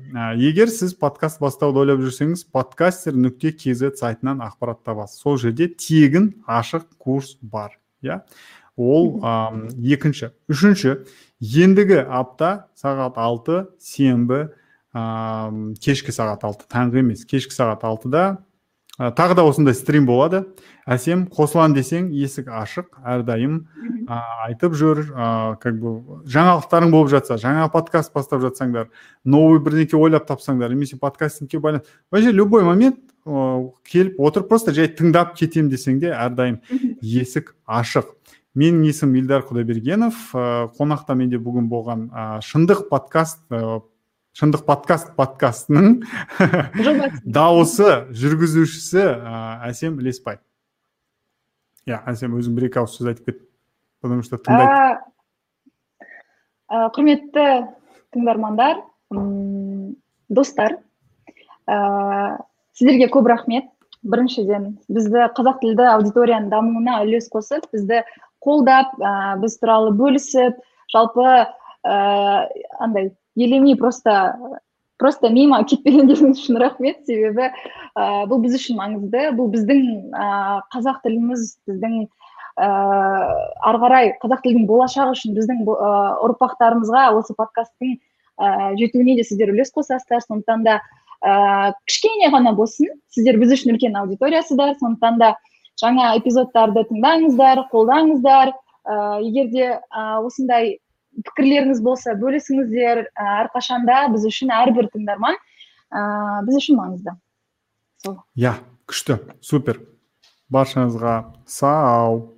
егер сіз подкаст бастауды ойлап жүрсеңіз подкастер нүкте kz сайтынан ақпарат табасыз сол жерде тегін ашық курс бар иә ол ә, екінші үшінші ендігі апта сағат алты сенбі ә, кешкі сағат алты таңғы емес кешкі сағат алтыда тағы да осындай стрим болады. Әсем қосылам десең есік ашық әрдайым ә, айтып жүр. Ә, как бы жаңалықтарың болып жатса жаңа подкаст бастап жатсаңдар новый бірдеңке ойлап тапсаңдар немесе подкастингке байланысты вообще любой момент ә, келіп отырып просто жай тыңдап кетем десең де әрдайым есік ашық. Менің есімім ильдар құдайбергенов. Ә, қонақта менде бүгін болған ә, шындық подкаст шындық подкаст подкастының дауысы жүргізушісі ә, әсем ілеспай иә әсем өзің бір екі ауыз сөз айтып кет потому что тыңдайды құрметті тыңдармандар достар сіздерге көп рахмет. Біріншіден бізді қазақ тілді аудиторияның дамуына үлес қосып бізді қолдап ә, біз туралы бөлісіп жалпы ә, андай елемей просто просто мимо кетпегендеріңіз үшін рахмет. Себебі ә, бұл біз үшін маңызды. Бұл біздің ә, қазақ тіліміз біздің ә, ары қарай қазақ тілінің болашағы үшін біздің ә, ұрпақтарымызға осы подкасттың ә, жетуіне де сіздер үлес қосасыздар. Сондықтан да ә, кішкене ғана болсын. Сіздер біз үшін үлкен аудиториясыздар сондықтан да жаңа эпизодтарды тыңдаңыздар қолдаңыздар. Ә, егер де ә, осындай пікірлеріңіз болса бөлісіңіздер. Әрқашанда біз үшін әрбір тыңдарман ә, біз үшін маңызды. Сол. Иә күшті. Супер. Баршаңызға сау.